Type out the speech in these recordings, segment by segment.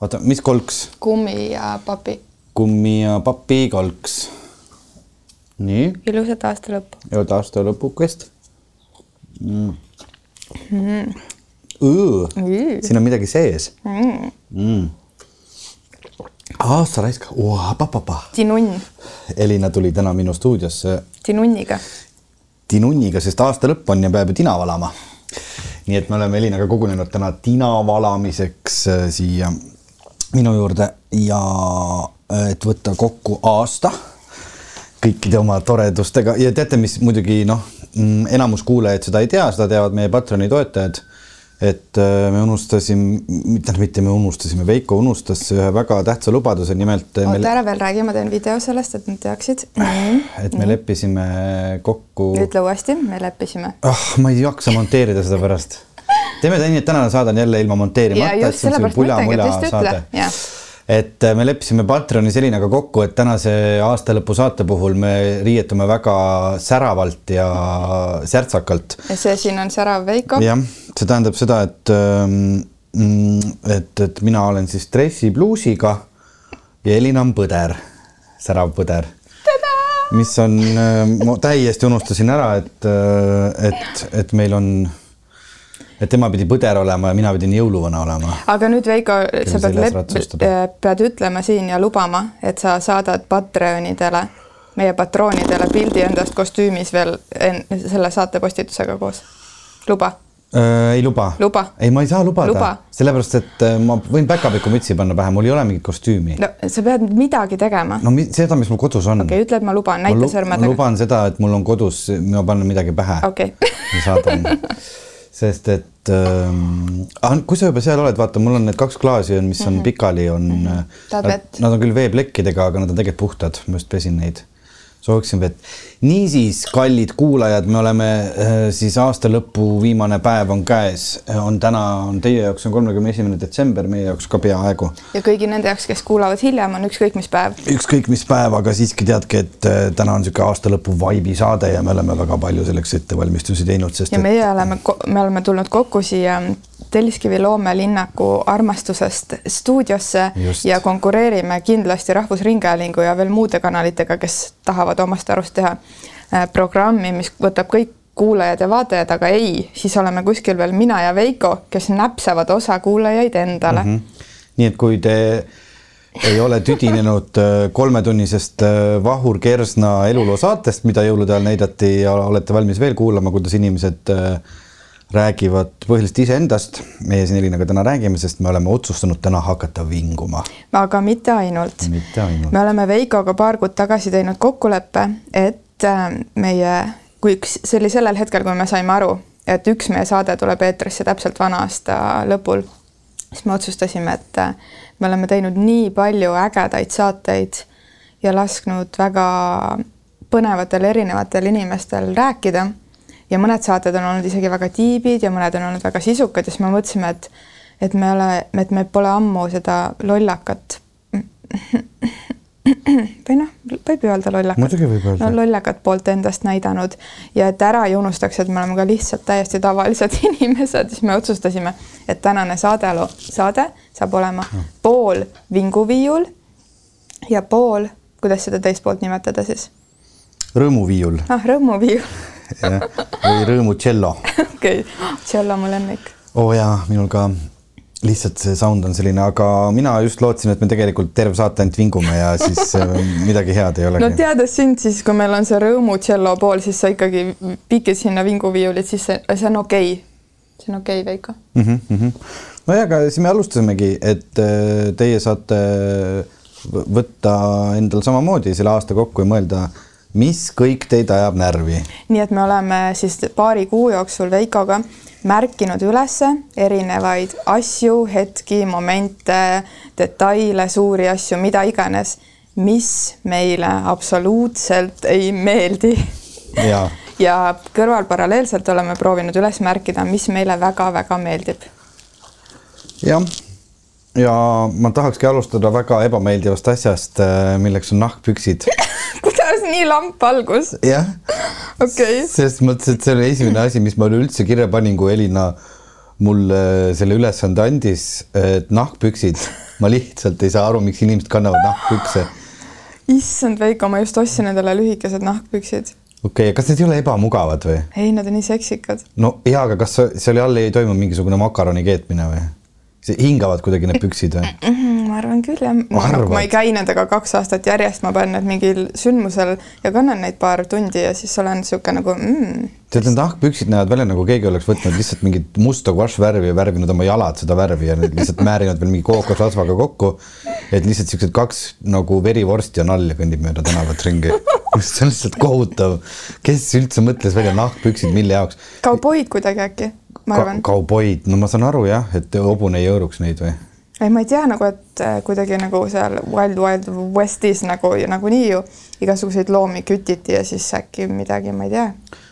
oota, mis kolks? kummi ja papi. kummi ja papi kolks. nii. ilusat aasta lõppu. head aasta lõpukest mm.. Mm. Mm. siin on midagi sees mm.. Mm. aasta raisk, tinunn. Elina tuli täna minu stuudiosse. tinunniga. tinunniga, sest aasta lõpp on ja peab ju tina valama. nii et me oleme Elinaga kogunenud täna tina valamiseks äh, siia minu juurde ja äh, et võtta kokku aasta kõikide oma toredustega ja teate, mis muidugi noh, mm, enamus kuulajaid seda ei tea, seda teavad meie Patroni toetajad. et äh, me unustasime, mitte, mitte me unustasime, Veiko unustas ühe väga tähtsa lubaduse, nimelt. oota me... ära veel räägi, ma teen video sellest, et nad teaksid. et me leppisime kokku. ütle uuesti, me leppisime. ah oh,, ma ei jaksa monteerida seda pärast teeme nii, et tänane saade on jälle ilma monteerimata. mõtlengi, et just ütle, jah et äh, me leppisime Patreonis Elinaga kokku, et tänase aastalõpu saate puhul me riietume väga säravalt ja särtsakalt. ja see siin on särav Veiko. jah, see tähendab seda, et, ähm, et, et mina olen siis dressipluusiga ja Elina on põder, särav põder. mis on, äh, ma täiesti unustasin ära, et, äh, et, et meil on et tema pidi põder olema ja mina pidin jõuluvana olema. aga nüüd Veiko, sa pead, äh, pead ütlema siin ja lubama, et sa saadad Patreonidele, meie patroonidele pildi endast kostüümis veel en, selle saate postitusega koos. luba äh,? ei luba. luba? ei, ma ei saa lubada, sellepärast et äh, ma võin päkapiku mütsi panna pähe, mul ei ole mingit kostüümi. no sa pead midagi tegema. no seda, mis mul kodus on. okei okay,, ütle, et ma luban, näita sõrmedega. ma luban seda, et mul on kodus, ma panen midagi pähe. okei okay. ma saadan sest et äh, kui sa juba seal oled, vaata, mul on need kaks klaasi on, mis on mm -hmm. pikali, on mm. -hmm. Nad, nad on küll veeplekkidega, aga nad on tegelikult puhtad, ma just pesin neid sooviksin vett. niisiis, kallid kuulajad, me oleme äh, siis aasta lõpu viimane päev on käes, on täna, on teie jaoks on kolmekümne esimene detsember, meie jaoks ka peaaegu. ja kõigi nende jaoks, kes kuulavad hiljem, on ükskõik mis päev. ükskõik mis päev, aga siiski teadke, et äh, täna on niisugune aasta lõpu vaibi saade ja me oleme väga palju selleks ettevalmistusi teinud, sest. ja meie et... oleme, me oleme tulnud kokku siia Telliskivi loomelinnaku armastusest stuudiosse Just. ja konkureerime kindlasti Rahvusringhäälingu ja veel muude kanalitega, kes tahavad omast arust teha äh, programmi, mis võtab kõik kuulajad ja vaatajad, aga ei, siis oleme kuskil veel mina ja Veiko, kes näpsavad osa kuulajaid endale mm. -hmm. nii et kui te ei ole tüdinenud äh, kolmetunnisest äh, Vahur Kersna eluloo saatest, mida jõulude ajal näidati ja olete valmis veel kuulama, kuidas inimesed äh, räägivad põhiliselt iseendast. meie siin Elinaga täna räägime, sest me oleme otsustanud täna hakata vinguma. aga mitte ainult. mitte ainult. me oleme Veikoga paar kuud tagasi teinud kokkuleppe, et äh, meie, kui üks, see oli sellel hetkel, kui me saime aru, et üks meie saade tuleb eetrisse täpselt vana aasta lõpul, siis me otsustasime, et äh, me oleme teinud nii palju ägedaid saateid ja lasknud väga põnevatel erinevatel inimestel rääkida ja mõned saated on olnud isegi väga tiibid ja mõned on olnud väga sisukad ja siis me mõtlesime, et et me ole, et me pole ammu seda lollakat või noh, võib ju öelda lollakat. muidugi võib öelda no,. lollakat poolt endast näidanud ja et ära ei unustaks, et me oleme ka lihtsalt täiesti tavalised inimesed, siis me otsustasime, et tänane saade, saade saab olema no. pool vinguviiul ja pool, kuidas seda teist poolt nimetada siis? rõõmuviiul. ah, rõõmuviiul või Rõõmu tšello. okei okay., tšello mu lemmik. oo oh jaa, minul ka lihtsalt see sound on selline, aga mina just lootsin, et me tegelikult terve saate ainult vingume ja siis äh, midagi head ei olegi. no teades sind, siis kui meil on see rõõmu tšello pool, siis sa ikkagi pikid sinna vinguviiulit, siis see, see on okei okay.. see on okei okay,, Veiko mm. -hmm, mm -hmm. nojah, aga siis me alustasimegi, et äh, teie saate võtta endal samamoodi selle aasta kokku ja mõelda mis kõik teid ajab närvi? nii et me oleme siis paari kuu jooksul Veikoga märkinud üles erinevaid asju, hetki, momente, detaile, suuri asju, mida iganes, mis meile absoluutselt ei meeldi. ja, ja kõrval paralleelselt oleme proovinud üles märkida, mis meile väga-väga meeldib. jah, ja ma tahakski alustada väga ebameeldivast asjast, milleks on nahkpüksid nii lamp algus. jah. okei okay.. selles mõttes, et see oli esimene asi, mis ma üleüldse kirja panin, kui Elina mulle selle ülesande andis, et nahkpüksid ma lihtsalt ei saa aru, miks inimesed kannavad nahkpükse. issand, Veiko, ma just ostsin endale lühikesed nahkpüksid. okei okay,, kas need ei ole ebamugavad või? ei, nad on nii seksikad. no jaa, aga kas seal all ei toimu mingisugune makaroni keetmine või? Hingavad kuidagi need püksid või? Mhm, ma arvan küll jah, ma, ei käi nendega kaks aastat järjest, ma panen need mingil sündmusel ja kannan neid paar tundi ja siis olen niisugune nagu mm. tead, need nahkpüksid näevad välja nagu keegi oleks võtnud lihtsalt mingit musta guašvärvi ja värvinud oma jalad seda värvi ja nüüd lihtsalt määrinud veel mingi kookosrasvaga kokku. et lihtsalt siuksed kaks nagu verivorsti ja kõnnib mööda tänavat ringi. see on lihtsalt kohutav. kes üldse mõtles välja nahkpüksid, mille jaoks? kauboid kuidagi äkki ma arvan Ka. kauboid, no ma saan aru jah, et hobune ei hõõruks neid või? ei, ma ei tea nagu, et äh, kuidagi nagu seal Wild Wild Westis nagu nagunii ju igasuguseid loomi kütiti ja siis äkki midagi, ma ei tea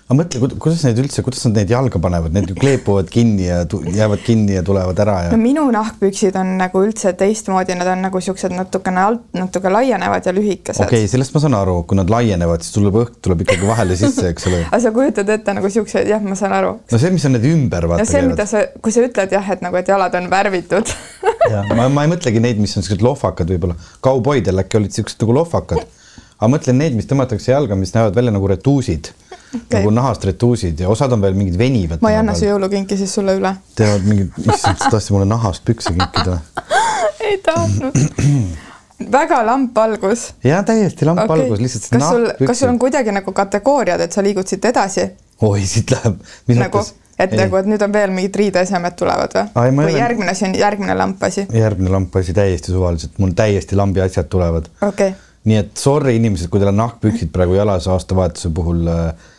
aga mõtle, kuidas neid üldse, kuidas nad neid jalga panevad, need ju kleepuvad kinni ja jäävad kinni ja tulevad ära ja. no minu nahkpüksid on nagu üldse teistmoodi, nad on nagu siuksed natukene alt, natuke laienevad ja lühikesed. okei okay,, sellest ma saan aru, kui nad laienevad, siis tuleb õhk tuleb ikkagi vahele sisse, eks ole aga sa kujutad ette nagu siukseid, jah, ma saan aru. no see, mis on need ümber, vaata. no see, mida sa, kui sa ütled jah, et nagu, et jalad on värvitud ja ma, ma ei mõtlegi neid, mis on siuksed lohvakad võib-olla, kauboidel äkki olid siuksed nagu lohvakad aga mõtlen neid, mis tõmmatakse jalga, mis näevad välja nagu retuusid okay., nagu nahast retuusid ja osad on veel mingid venivad. ma ei anna su jõulukinki siis sulle üle. teevad mingid, issand, sa tahtsid mulle nahast pükse kinkida ei tahtnud väga lamp-algus. ja täiesti lamp-algus okay., lihtsalt. kas sul, kas sul on kuidagi nagu kategooriad, et sa liigud siit edasi? oi, siit läheb. nagu, et ei. nagu, et nüüd on veel mingid riideesemed tulevad või? või olen... järgmine asi on järgmine lampasi? järgmine lampasi täiesti suvaliselt, mul täiesti lambi asjad tulevad. okei okay nii et sorry, inimesed, kui teil on nahkpüksid praegu jalas aastavahetuse puhul. Äh,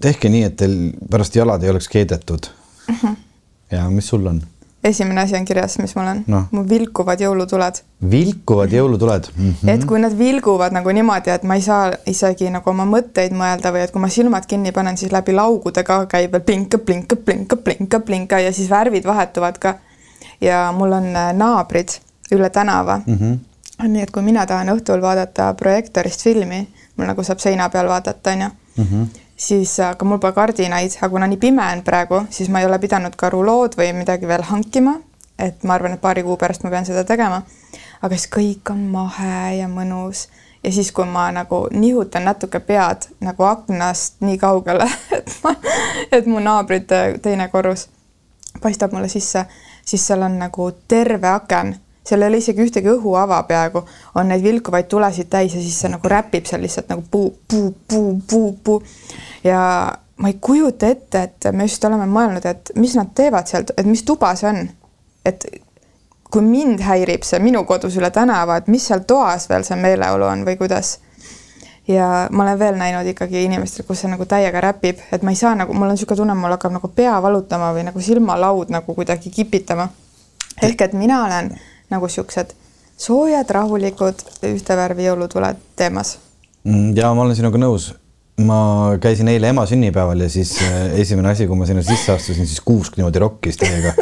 tehke nii, et teil pärast jalad ei oleks keedetud uh. Mhm. -huh. ja mis sul on? esimene asi on kirjas, mis mul on no., mu vilkuvad jõulutuled. vilkuvad jõulutuled mm? -hmm. et kui nad vilguvad nagu niimoodi, et ma ei saa isegi nagu oma mõtteid mõelda või et kui ma silmad kinni panen, siis läbi laugude ka käib veel plinka, plinka, plinka, plinka, plinka ja siis värvid vahetuvad ka. ja mul on äh, naabrid üle tänava mm. -hmm nii et kui mina tahan õhtul vaadata projektorist filmi, mul nagu saab seina peal vaadata, onju -hmm. Siis aga mul pole kardinaid, aga kuna nii pime on praegu, siis ma ei ole pidanud ka rulood või midagi veel hankima. et ma arvan, et paari kuu pärast ma pean seda tegema. aga siis kõik on mahe ja mõnus ja siis, kui ma nagu nihutan natuke pead nagu aknast nii kaugele, et ma, et mu naabrite teine korrus paistab mulle sisse, siis seal on nagu terve aken seal ei ole isegi ühtegi õhuava peaaegu, on neid vilkuvaid tulesid täis ja siis see nagu räpib seal lihtsalt nagu puu, puu, puu, puu, puu. ja ma ei kujuta ette, et me just oleme mõelnud, et mis nad teevad seal, et mis tuba see on. et kui mind häirib see minu kodus üle tänava, et mis seal toas veel see meeleolu on või kuidas. ja ma olen veel näinud ikkagi inimestel, kus see nagu täiega räpib, et ma ei saa nagu, mul on niisugune tunne, mul hakkab nagu pea valutama või nagu silmalaud nagu kuidagi kipitama. ehk et mina olen nagu siuksed soojad, rahulikud, ühte värvi jõulutuled teemas. Mm, ja ma olen sinuga nõus. ma käisin eile ema sünnipäeval ja siis äh, esimene asi, kui ma sinna sisse astusin, siis kuusk niimoodi rokkis täiega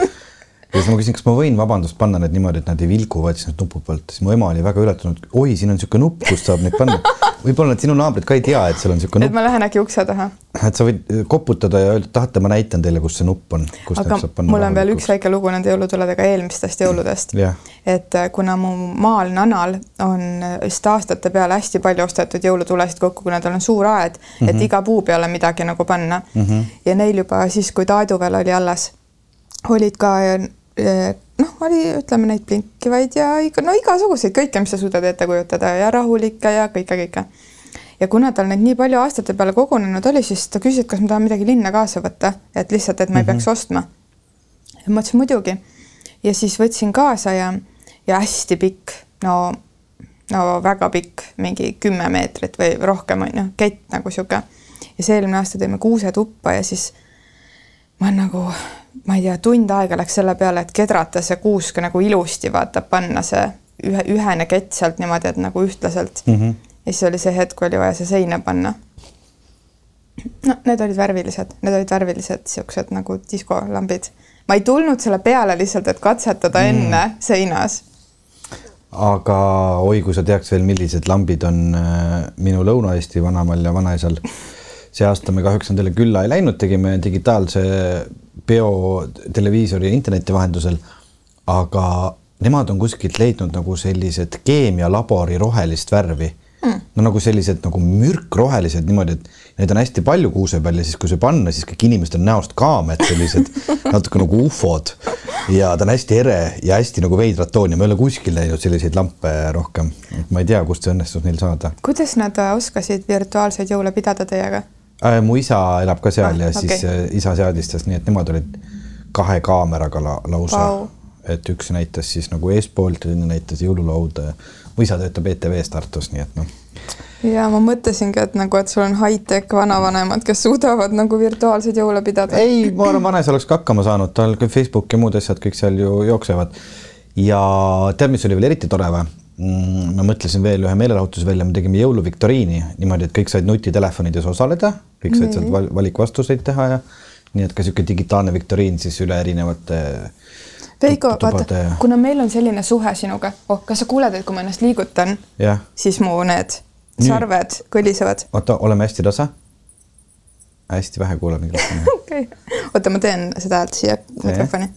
ja siis ma küsin, kas ma võin vabandust panna need niimoodi, et nad ei vilgu, vaid siis nad nupu pealt, siis mu ema oli väga üllatunud, oi, siin on niisugune nupp, kust saab neid panna. võib-olla need sinu naabrid ka ei tea, et seal on niisugune nupp. et ma lähen äkki ukse taha. et sa võid koputada ja öelda, tahate, ma näitan teile, kus see nupp on. aga mul on veel üks väike lugu nende jõulutuledega eelmistest jõuludest yeah.. et äh, kuna mu maal Nanal on vist aastate peale hästi palju ostetud jõulutulesid kokku, kuna tal on suur aed mm, -hmm. et mhm. iga puu peale midagi nagu panna mm. -hmm. ja neil juba siis, kui Taadu veel oli alles, olid ka noh, oli, ütleme neid blinkivaid ja ikka no igasuguseid, kõike, mis sa suudad ette kujutada ja rahulikke ja kõike, kõike. ja kuna tal neid nii palju aastate peale kogunenud oli, siis ta küsis, et kas ma tahan midagi linna kaasa võtta, et lihtsalt, et ma ei peaks mm -hmm. ostma. ja ma ütlesin muidugi. ja siis võtsin kaasa ja, ja hästi pikk, no, no väga pikk, mingi kümme meetrit või rohkem on ju, kett nagu sihuke. ja see eelmine aasta tõime kuusetuppa ja siis ma nagu ma ei tea, tund aega läks selle peale, et kedrata see kuusk nagu ilusti vaata, panna see ühe, ühene kett sealt niimoodi, et nagu ühtlaselt mm. -hmm. ja siis oli see hetk, kui oli vaja see seina panna. no need olid värvilised, need olid värvilised siuksed nagu diskolambid. ma ei tulnud selle peale lihtsalt, et katsetada mm. enne seinas. aga oi, kui sa teaks veel, millised lambid on äh, minu Lõuna-Eesti vanaemal ja vanaisal see aasta me kahjuks nendele külla ei läinud, tegime digitaalse peo televiisori ja interneti vahendusel. aga nemad on kuskilt leidnud nagu sellised keemialabori rohelist värvi mm.. no nagu sellised nagu mürkrohelised niimoodi, et neid on hästi palju kuuse peal ja siis, kui see panna, siis kõik inimestel näost kaamed sellised natuke nagu ufod. ja ta on hästi ere ja hästi nagu veidrat tooni, ma ei ole kuskil näinud selliseid lampe rohkem, ma ei tea, kust see õnnestus neil saada. kuidas nad äh, oskasid virtuaalseid jõule pidada teiega äh,? mu isa elab ka seal ah, ja okay. siis äh, isa seadistas, nii et nemad olid kahe kaameraga la lausa wow., et üks näitas siis nagu eespoolt ja teine näitas jõululauda mu isa töötab ETV-s Tartus, nii et noh. ja ma mõtlesingi, et nagu, et sul on high-tech vanavanemad, kes suudavad nagu virtuaalseid jõule pidada. ei, ma arvan, vanes oleks ka hakkama saanud, tal küll Facebook ja muud asjad kõik seal ju jooksevad. ja tead, mis oli veel eriti tore või? Mm, ma mõtlesin veel ühe meelelahutuse välja, me tegime jõuluviktoriini niimoodi, et kõik said nutitelefonides osaleda, kõik said sealt valikvastuseid teha ja nii et ka niisugune digitaalne viktoriin siis üle erinevate Veiko, vaata, kuna meil on selline suhe sinuga, oh, kas sa kuuled, et kui ma ennast liigutan, siis mu need sarved kõlisevad? oota, oleme hästi tasa. hästi vähe kuuleb mikrofoni. okei okay., oota, ma teen seda häält siia mikrofoni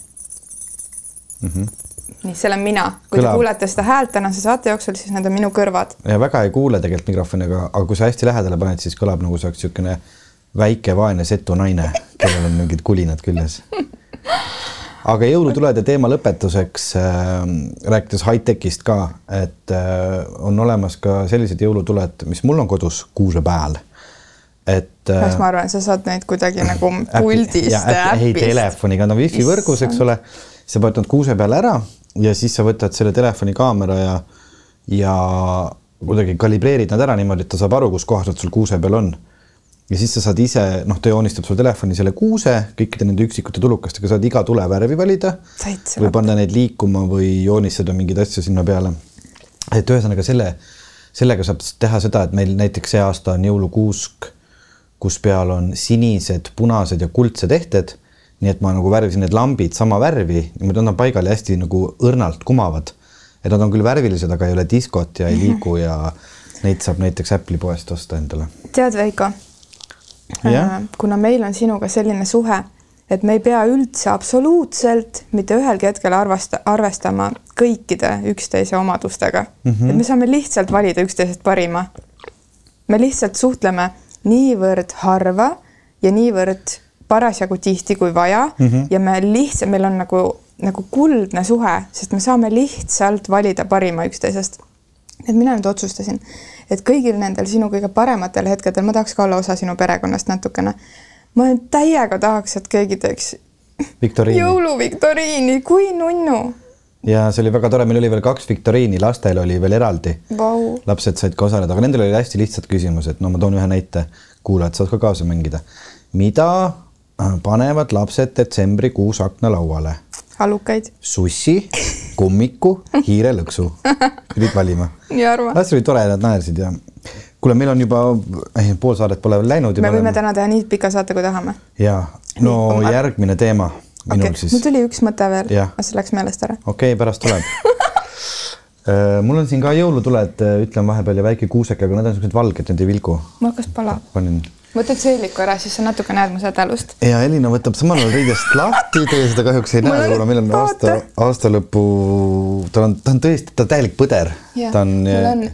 mm. -hmm. Nii, seal on mina, kui Kõlab. te kuulete seda häält tänase saate jooksul, siis need on minu kõrvad. ja väga ei kuule tegelikult mikrofoni, aga, kui sa hästi lähedale paned, siis kõlab nagu see oleks niisugune väike vaene setu naine, kellel on mingid kulinad küljes aga jõulutulede teema lõpetuseks äh,, rääkides high-tech'ist ka, et äh, on olemas ka sellised jõulutuled, mis mul on kodus kuuse peal. et äh,. kas ma arvan, sa saad neid kuidagi nagu puldist äpi, äpist? ei, telefoniga, no wifi võrgus, eks ole. sa paned nad kuuse peale ära ja siis sa võtad selle telefoni kaamera ja, ja kuidagi kalibreerid nad ära niimoodi, et ta saab aru, kus kohas nad sul kuuse peal on ja siis sa saad ise, noh, ta joonistab sul telefoni selle kuuse kõikide nende üksikute tulukestega, saad iga tulevärvi valida või panna neid liikuma või joonistada mingeid asju sinna peale. et ühesõnaga selle, sellega saab teha seda, et meil näiteks see aasta on jõulukuusk, kus peal on sinised, punased ja kuldsed ehted. Nii et ma nagu värvisin need lambid sama värvi, niimoodi on nad paigal ja hästi nagu õrnalt kumavad. et nad on küll värvilised, aga ei ole diskot ja ei liigu ja neid saab näiteks Apple'i poest osta endale. tead, Veiko Äh, kuna meil on sinuga selline suhe, et me ei pea üldse absoluutselt mitte ühelgi hetkel arvesta, arvestama kõikide üksteise omadustega mm. -hmm. et me saame lihtsalt valida üksteisest parima. me lihtsalt suhtleme niivõrd harva ja niivõrd parasjagu tihti kui vaja mm -hmm. ja me lihtsalt, meil on nagu, nagu kuldne suhe, sest me saame lihtsalt valida parima üksteisest. et mina nüüd otsustasin, et kõigil nendel sinu kõige parematel hetkedel ma tahaks ka olla osa sinu perekonnast natukene. ma täiega tahaks, et keegi teeks jõuluviktoriini, kui nunnu. ja see oli väga tore, meil oli veel kaks viktoriini, lastel oli veel eraldi wow.. lapsed said ka osaleda, aga nendel oli hästi lihtsad küsimused, no ma toon ühe näite, kuulajad saavad ka kaasa mängida. mida panevad lapsed detsembrikuus aknalauale? allukaid. sussi, kummiku, hiirelõksu. pidid valima. nii arva. las oli tore, nad naersid ja kuule, meil on juba eh, pool saadet pole veel läinud. me võime oleme... täna teha nii pika saate, kui tahame. ja, no nii, järgmine teema minul okay. siis. mul tuli üks mõte veel, aga see läks meelest ära. okei okay,, pärast tuleb äh, mul on siin ka jõulutuled, äh, ütlen vahepeal ja väike kuuseke, aga need on siuksed valged, need ei vilgu. mul hakkas pala. panin võtad seeliku ära, siis sa natuke näed mu sädelust. ja Elina võtab samal ajal riidest lahti, teie seda kahjuks ei näe, kuna meil on aasta, aasta lõpu, ta on, ta on tõesti, ta on täielik põder. ta on. mul on,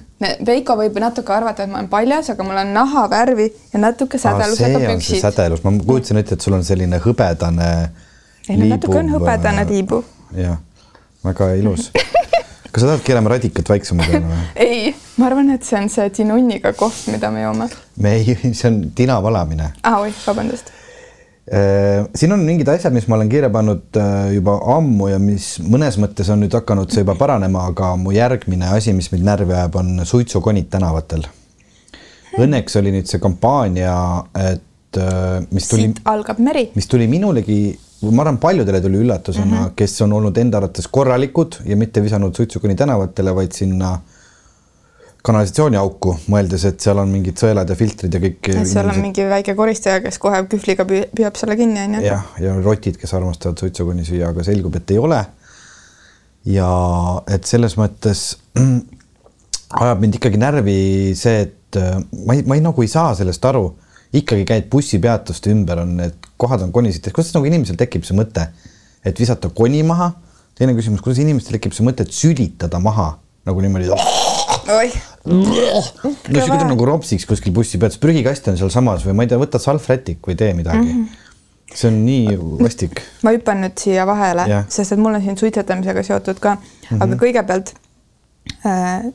Veiko võib natuke arvata, et ma olen paljas, aga mul on nahavärvi ja natuke sädelusega püksid. sädelus, ma kujutasin ette, et sul on selline hõbedane. ei no natuke on hõbedane tiibu. jah, väga ilus kas sa tahad keerame radikat väiksema peale või? ei, ma arvan, et see on see tinunniga kohv, mida me joome. me ei, see on tina valamine. aa, ah, oih, vabandust äh, siin on mingid asjad, mis ma olen kirja pannud äh, juba ammu ja mis mõnes mõttes on nüüd hakanud see juba paranema, aga mu järgmine asi, mis mind närvi ajab, on suitsukonid tänavatel. Õnneks oli nüüd see kampaania, et äh, mis tuli. siit algab meri. mis tuli minulegi ma arvan, paljudele tuli üllatusena mm, -hmm. kes on olnud enda arvates korralikud ja mitte visanud suitsu kuni tänavatele, vaid sinna kanalisatsiooniauku, mõeldes, et seal on mingid sõelad ja filtrid ja kõik. seal on mingi väike koristaja, kes kohe kühvliga püüab selle kinni, onju. jah, ja rotid, kes armastavad suitsukoni süüa, aga selgub, et ei ole. ja et selles mõttes ajab mind ikkagi närvi see, et äh, ma ei, ma ei nagu ei saa sellest aru ikkagi käid bussipeatuste ümber, on need kohad on konisid, kuidas nagu inimesel tekib see mõte, et visata koni maha, teine küsimus, kuidas inimestel tekib see mõte, et sülitada maha nagu niimoodi oih, no sihuke tunne nagu ropsiks kuskil bussi peal, sest prügikast on sealsamas või ma ei tea, võta salvrätik või tee midagi mm. -hmm. see on nii vastik. ma hüppan nüüd siia vahele Jah., sest et mul on siin suitsetamisega seotud ka mm, Mhm. -hmm. aga kõigepealt äh,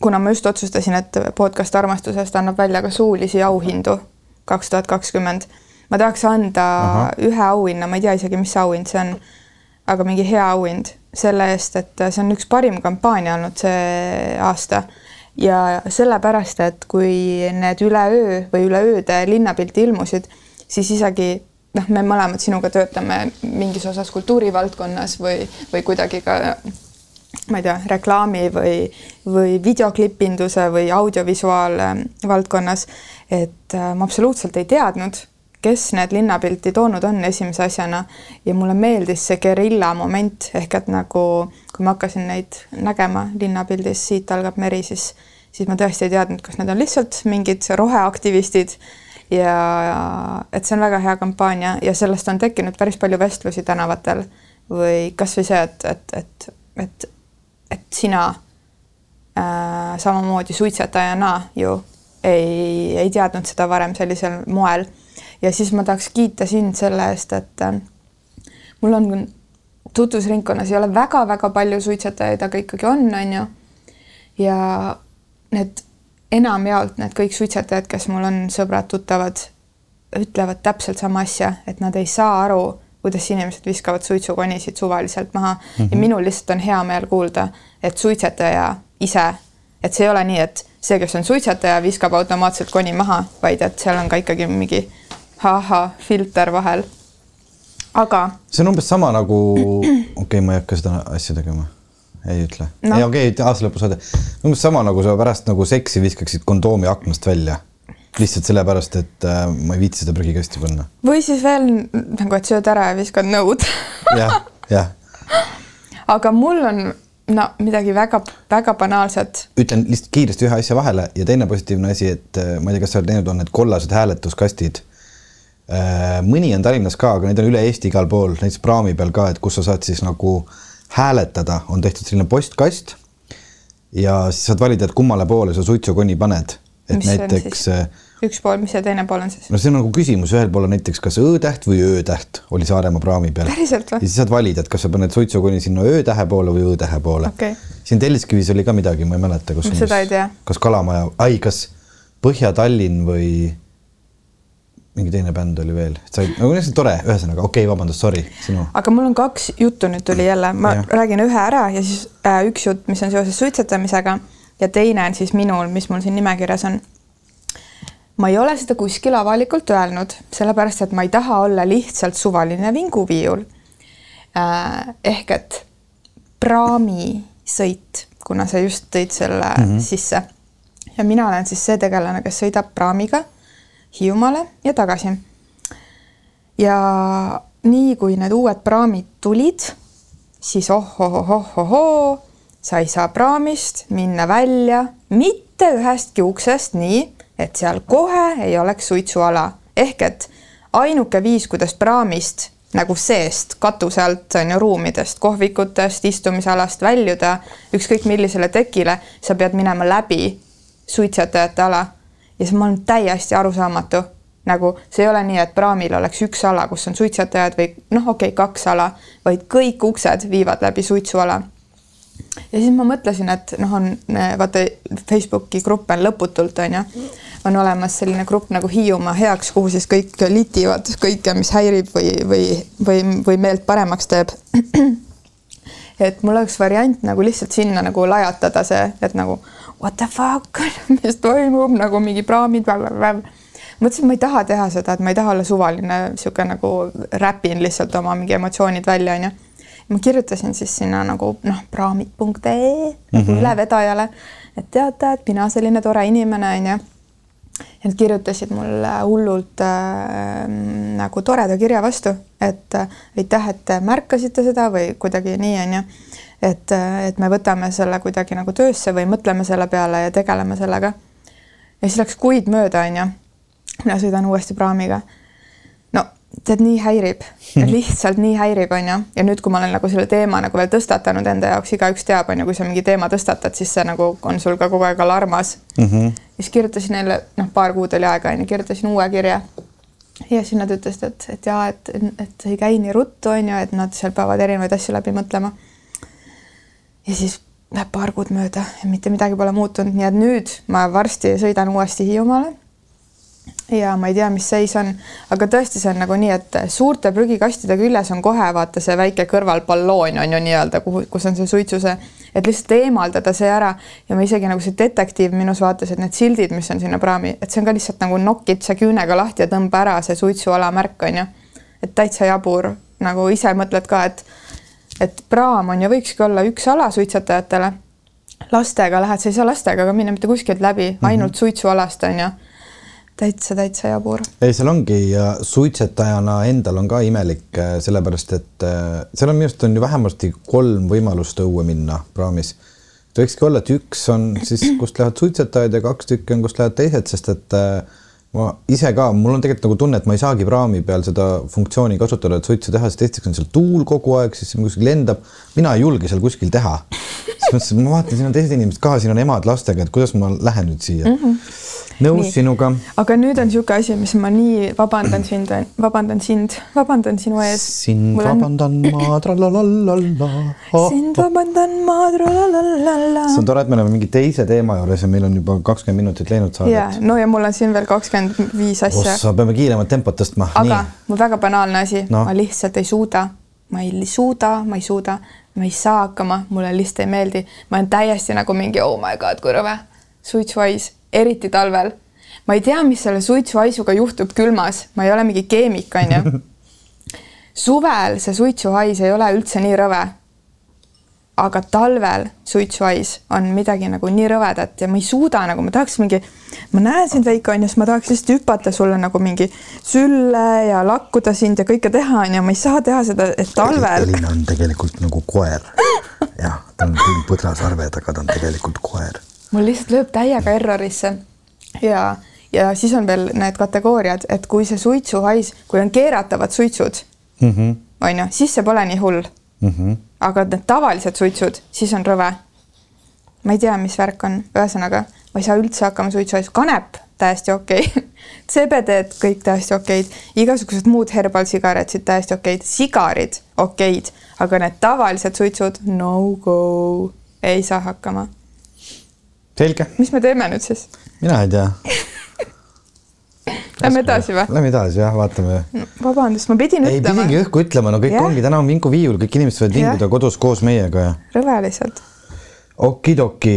kuna ma just otsustasin, et podcast armastusest annab välja ka suulisi auhindu kaks tuhat kakskümmend, ma tahaks anda. Aha. ühe auhinna, ma ei tea isegi, mis auhind see on, aga mingi hea auhind selle eest, et see on üks parim kampaania olnud see aasta ja sellepärast, et kui need üleöö või üleööde linnapilti ilmusid, siis isegi noh, me mõlemad sinuga töötame mingis osas kultuurivaldkonnas või, või kuidagi ka ma ei tea, reklaami või, või videoklipinduse või audiovisuaalvaldkonnas, et äh, ma absoluutselt ei teadnud, kes need linnapilti toonud on esimese asjana. Ja mulle meeldis see gerilla moment ehk et nagu kui ma hakkasin neid nägema linnapildis Siit algab meri, siis, siis ma tõesti ei teadnud, kas need on lihtsalt mingid roheaktivistid. Ja et see on väga hea kampaania ja sellest on tekkinud päris palju vestlusi tänavatel. Või kasvõi see, et, et, et, et, et sina äh, samamoodi suitsetajana ju ei, ei teadnud seda varem sellisel moel ja siis ma tahaks kiita sind selle eest, et äh, mul on tutvusringkonnas ei ole väga-väga palju suitsetajaid, aga ikkagi on, on ju. ja need enamjaolt need kõik suitsetajad, kes mul on sõbrad-tuttavad, ütlevad täpselt sama asja, et nad ei saa aru, kuidas inimesed viskavad suitsukonisid suvaliselt maha mm -hmm. ja minul lihtsalt on hea meel kuulda, et suitsetaja ise, et see ei ole nii, et see, kes on suitsetaja, viskab automaatselt koni maha, vaid et seal on ka ikkagi mingi ahah filter vahel. aga see on umbes sama nagu, okei okay,, ma ei hakka seda asja tegema, ei ütle no. Ei okei okay,, aasta lõpus saade, umbes sama nagu sa pärast nagu seksi viskaksid kondoomi aknast välja. lihtsalt sellepärast, et äh, ma ei viitsi seda prügikasti panna. või siis veel nagu, et sööd ära ja viskad nõud. jah, jah, aga mul on no midagi väga-väga banaalset. ütlen lihtsalt kiiresti ühe asja vahele ja teine positiivne asi, et äh, ma ei tea, kas sa oled näinud, on need kollased hääletuskastid. mõni on Tallinnas ka, aga neid on üle Eesti igal pool, näiteks praami peal ka, et kus sa saad siis nagu hääletada, on tehtud selline postkast. ja siis saad valida, et kummale poole sa suitsukoni paned, et Mis on näiteks äh, üks pool, mis see teine pool on siis? no see on nagu küsimus, ühel pool on näiteks kas Ö-täht või Ö-täht oli Saaremaa praami peal. Päriselt või? ja siis saad valida, et kas sa paned suitsukoni sinna Ö-tähe poole või Õ-tähe poole Okei. siin Telliskivis oli ka midagi, ma ei mäleta, kus seda ei tea. kas Kalamaja, ai, kas Põhja-Tallinn või mingi teine bänd oli veel, sai nagu lihtsalt tore, ühesõnaga okei okay,, vabandust, sorry, sinu. aga mul on kaks juttu nüüd tuli jälle, ma ja. räägin ühe ära ja siis äh, üks jutt, mis on seoses suitsetamisega ja teine on siis minul, mis mul siin nimekirjas on. Ma ei ole seda kuskil avalikult öelnud, sellepärast et ma ei taha olla lihtsalt suvaline vinguviiul äh,. ehk et praamisõit, kuna sa just tõid selle mm -hmm. sisse ja mina olen siis see tegelane, kes sõidab praamiga Hiiumaale ja tagasi ja nii kui need uued praamid tulid, siis oh-oh-oh-oh-oh, sa ei saa praamist minna välja mitte ühestki uksest nii, et seal kohe ei oleks suitsuala. ehk et ainuke viis, kuidas praamist nagu seest, katuse alt on ju ruumidest, kohvikutest, istumisalast väljuda ükskõik millisele tekile, sa pead minema läbi suitsetajate ala ja see on mulle täiesti arusaamatu nagu see ei ole nii, et praamil oleks üks ala, kus on suitsetajad või noh, okei okay,, kaks ala, vaid kõik uksed viivad läbi suitsuala. ja siis ma mõtlesin, et noh, on vaata Facebooki gruppe on lõputult onju, on olemas selline grupp nagu Hiiumaa heaks, kuhu siis kõik litivad kõike, mis häirib või, või, või, või meelt paremaks teeb. et mul oleks variant nagu lihtsalt sinna nagu lajatada see, et nagu what the fuck, mis toimub nagu mingi praamid, mõtlesin, ma ei taha teha seda, et ma ei taha olla suvaline sihuke nagu räpin lihtsalt oma mingi emotsioonid välja onju. ma kirjutasin siis sinna nagu noh, praamid.ee nagu Mhm. ülevedajale, et teate, et mina selline tore inimene onju. Ja nad kirjutasid mulle hullult äh, nagu toreda kirja vastu, et äh, aitäh, et te märkasite seda või kuidagi nii onju. et, et me võtame selle kuidagi nagu töösse või mõtleme selle peale ja tegeleme sellega. ja siis läks kuid mööda onju mina sõidan uuesti praamiga. no tead, nii häirib, lihtsalt nii häirib, on ju, ja nüüd, kui ma olen nagu selle teema nagu veel tõstatanud enda jaoks, igaüks teab, on ju, kui sa mingi teema tõstatad, siis see nagu on sul ka kogu aeg alarmas mm. -hmm. Siis kirjutasin neile, noh, paar kuud oli aega, on ju, kirjutasin uue kirja. ja siis nad ütlesid, et, et jaa, et, et ei käi nii ruttu, on ju, et nad seal peavad erinevaid asju läbi mõtlema. ja siis läheb paar kuud mööda ja mitte midagi pole muutunud, nii et nüüd ma varsti sõidan uuesti Hiiumaale ja ma ei tea, mis seis on, aga tõesti, see on nagu nii, et suurte prügikastide küljes on kohe vaata see väike kõrvalballoon on ju nii-öelda, kuhu, kus on see suitsuse, et lihtsalt eemaldada see ära ja ma isegi nagu see detektiiv minus vaatas, et need sildid, mis on sinna praami, et see on ka lihtsalt nagu nokid see küünega lahti ja tõmba ära see suitsuala märk on ju. et täitsa jabur, nagu ise mõtled ka, et, et praam on ju, võikski olla üks ala suitsetajatele. lastega lähed, sa ei saa lastega ka minna mitte kuskilt läbi, ainult mm -hmm. suitsualast on ju täitsa, täitsa jabur. ei, seal ongi ja suitsetajana endal on ka imelik, äh, sellepärast et äh, seal on minu arust on ju vähemasti kolm võimalust õue minna praamis. et võikski olla, et üks on siis, kust lähevad suitsetajad ja kaks tükki on, kust lähevad teised, sest et äh, ma ise ka, mul on tegelikult nagu tunne, et ma ei saagi praami peal seda funktsiooni kasutada, et suitsu teha, sest esiteks on seal tuul kogu aeg, siis kuskil lendab. mina ei julge seal kuskil teha. siis mõtlesin, ma vaatan, siin on teised inimesed ka, siin on emad lastega, et kuidas ma lähen nüüd siia mm. -hmm nõus nii. sinuga. aga nüüd on niisugune asi, mis ma nii vabandan sind, vabandan sind, vabandan sinu ees. sind Mul vabandan on... ma tralalallalla oh,. sind vabandan ma tralalallalla. see on tore, et me oleme mingi teise teema juures ja meil on juba kakskümmend minutit läinud saadet. ja no ja mul on siin veel kakskümmend viis asja. ossa, peame kiiremat tempot tõstma. aga mul väga banaalne asi no., ma lihtsalt ei suuda, ma ei suuda, ma ei suuda, ma ei saa hakkama, mulle lihtsalt ei meeldi, ma olen täiesti nagu mingi oh my god, kui rõve suitsuhais eriti talvel. ma ei tea, mis selle suitsuhaisuga juhtub külmas, ma ei ole mingi keemik, onju. suvel see suitsuhais ei ole üldse nii rõve. Aga talvel suitsuhais on midagi nagu nii rõvedat ja ma ei suuda nagu, ma tahaks mingi, ma näen sind, Veiko, onju, siis ma tahaks lihtsalt hüpata sulle nagu mingi sülle ja lakkuda sind ja kõike teha, onju, ma ei saa teha seda, et talvel. Elina on tegelikult nagu koer. jah, ta on küll põdrasarved, aga ta on tegelikult koer mul lihtsalt lööb täiega errorisse ja, ja siis on veel need kategooriad, et kui see suitsuhais, kui on keeratavad suitsud mm, -hmm. on ju, siis see pole nii hull mm. -hmm. aga need tavalised suitsud, siis on rõve. ma ei tea, mis värk on, ühesõnaga ma ei saa üldse hakkama suitsuhaisu, kanep täiesti okei okay. CBD-d kõik täiesti okeid, igasugused muud herbalsigaretid täiesti okeid, sigarid okeid, aga need tavalised suitsud no go, ei saa hakkama selge. mis me teeme nüüd siis? mina ei tea Lähme edasi või? Lähme edasi jah, vaatame. vabandust, ma pidin ei, ütlema. ei pidingi õhku ütlema, no kõik ja. ongi, täna on Vinku viiul, kõik inimesed võivad vinguda kodus koos meiega ja. rõve lihtsalt. okidoki,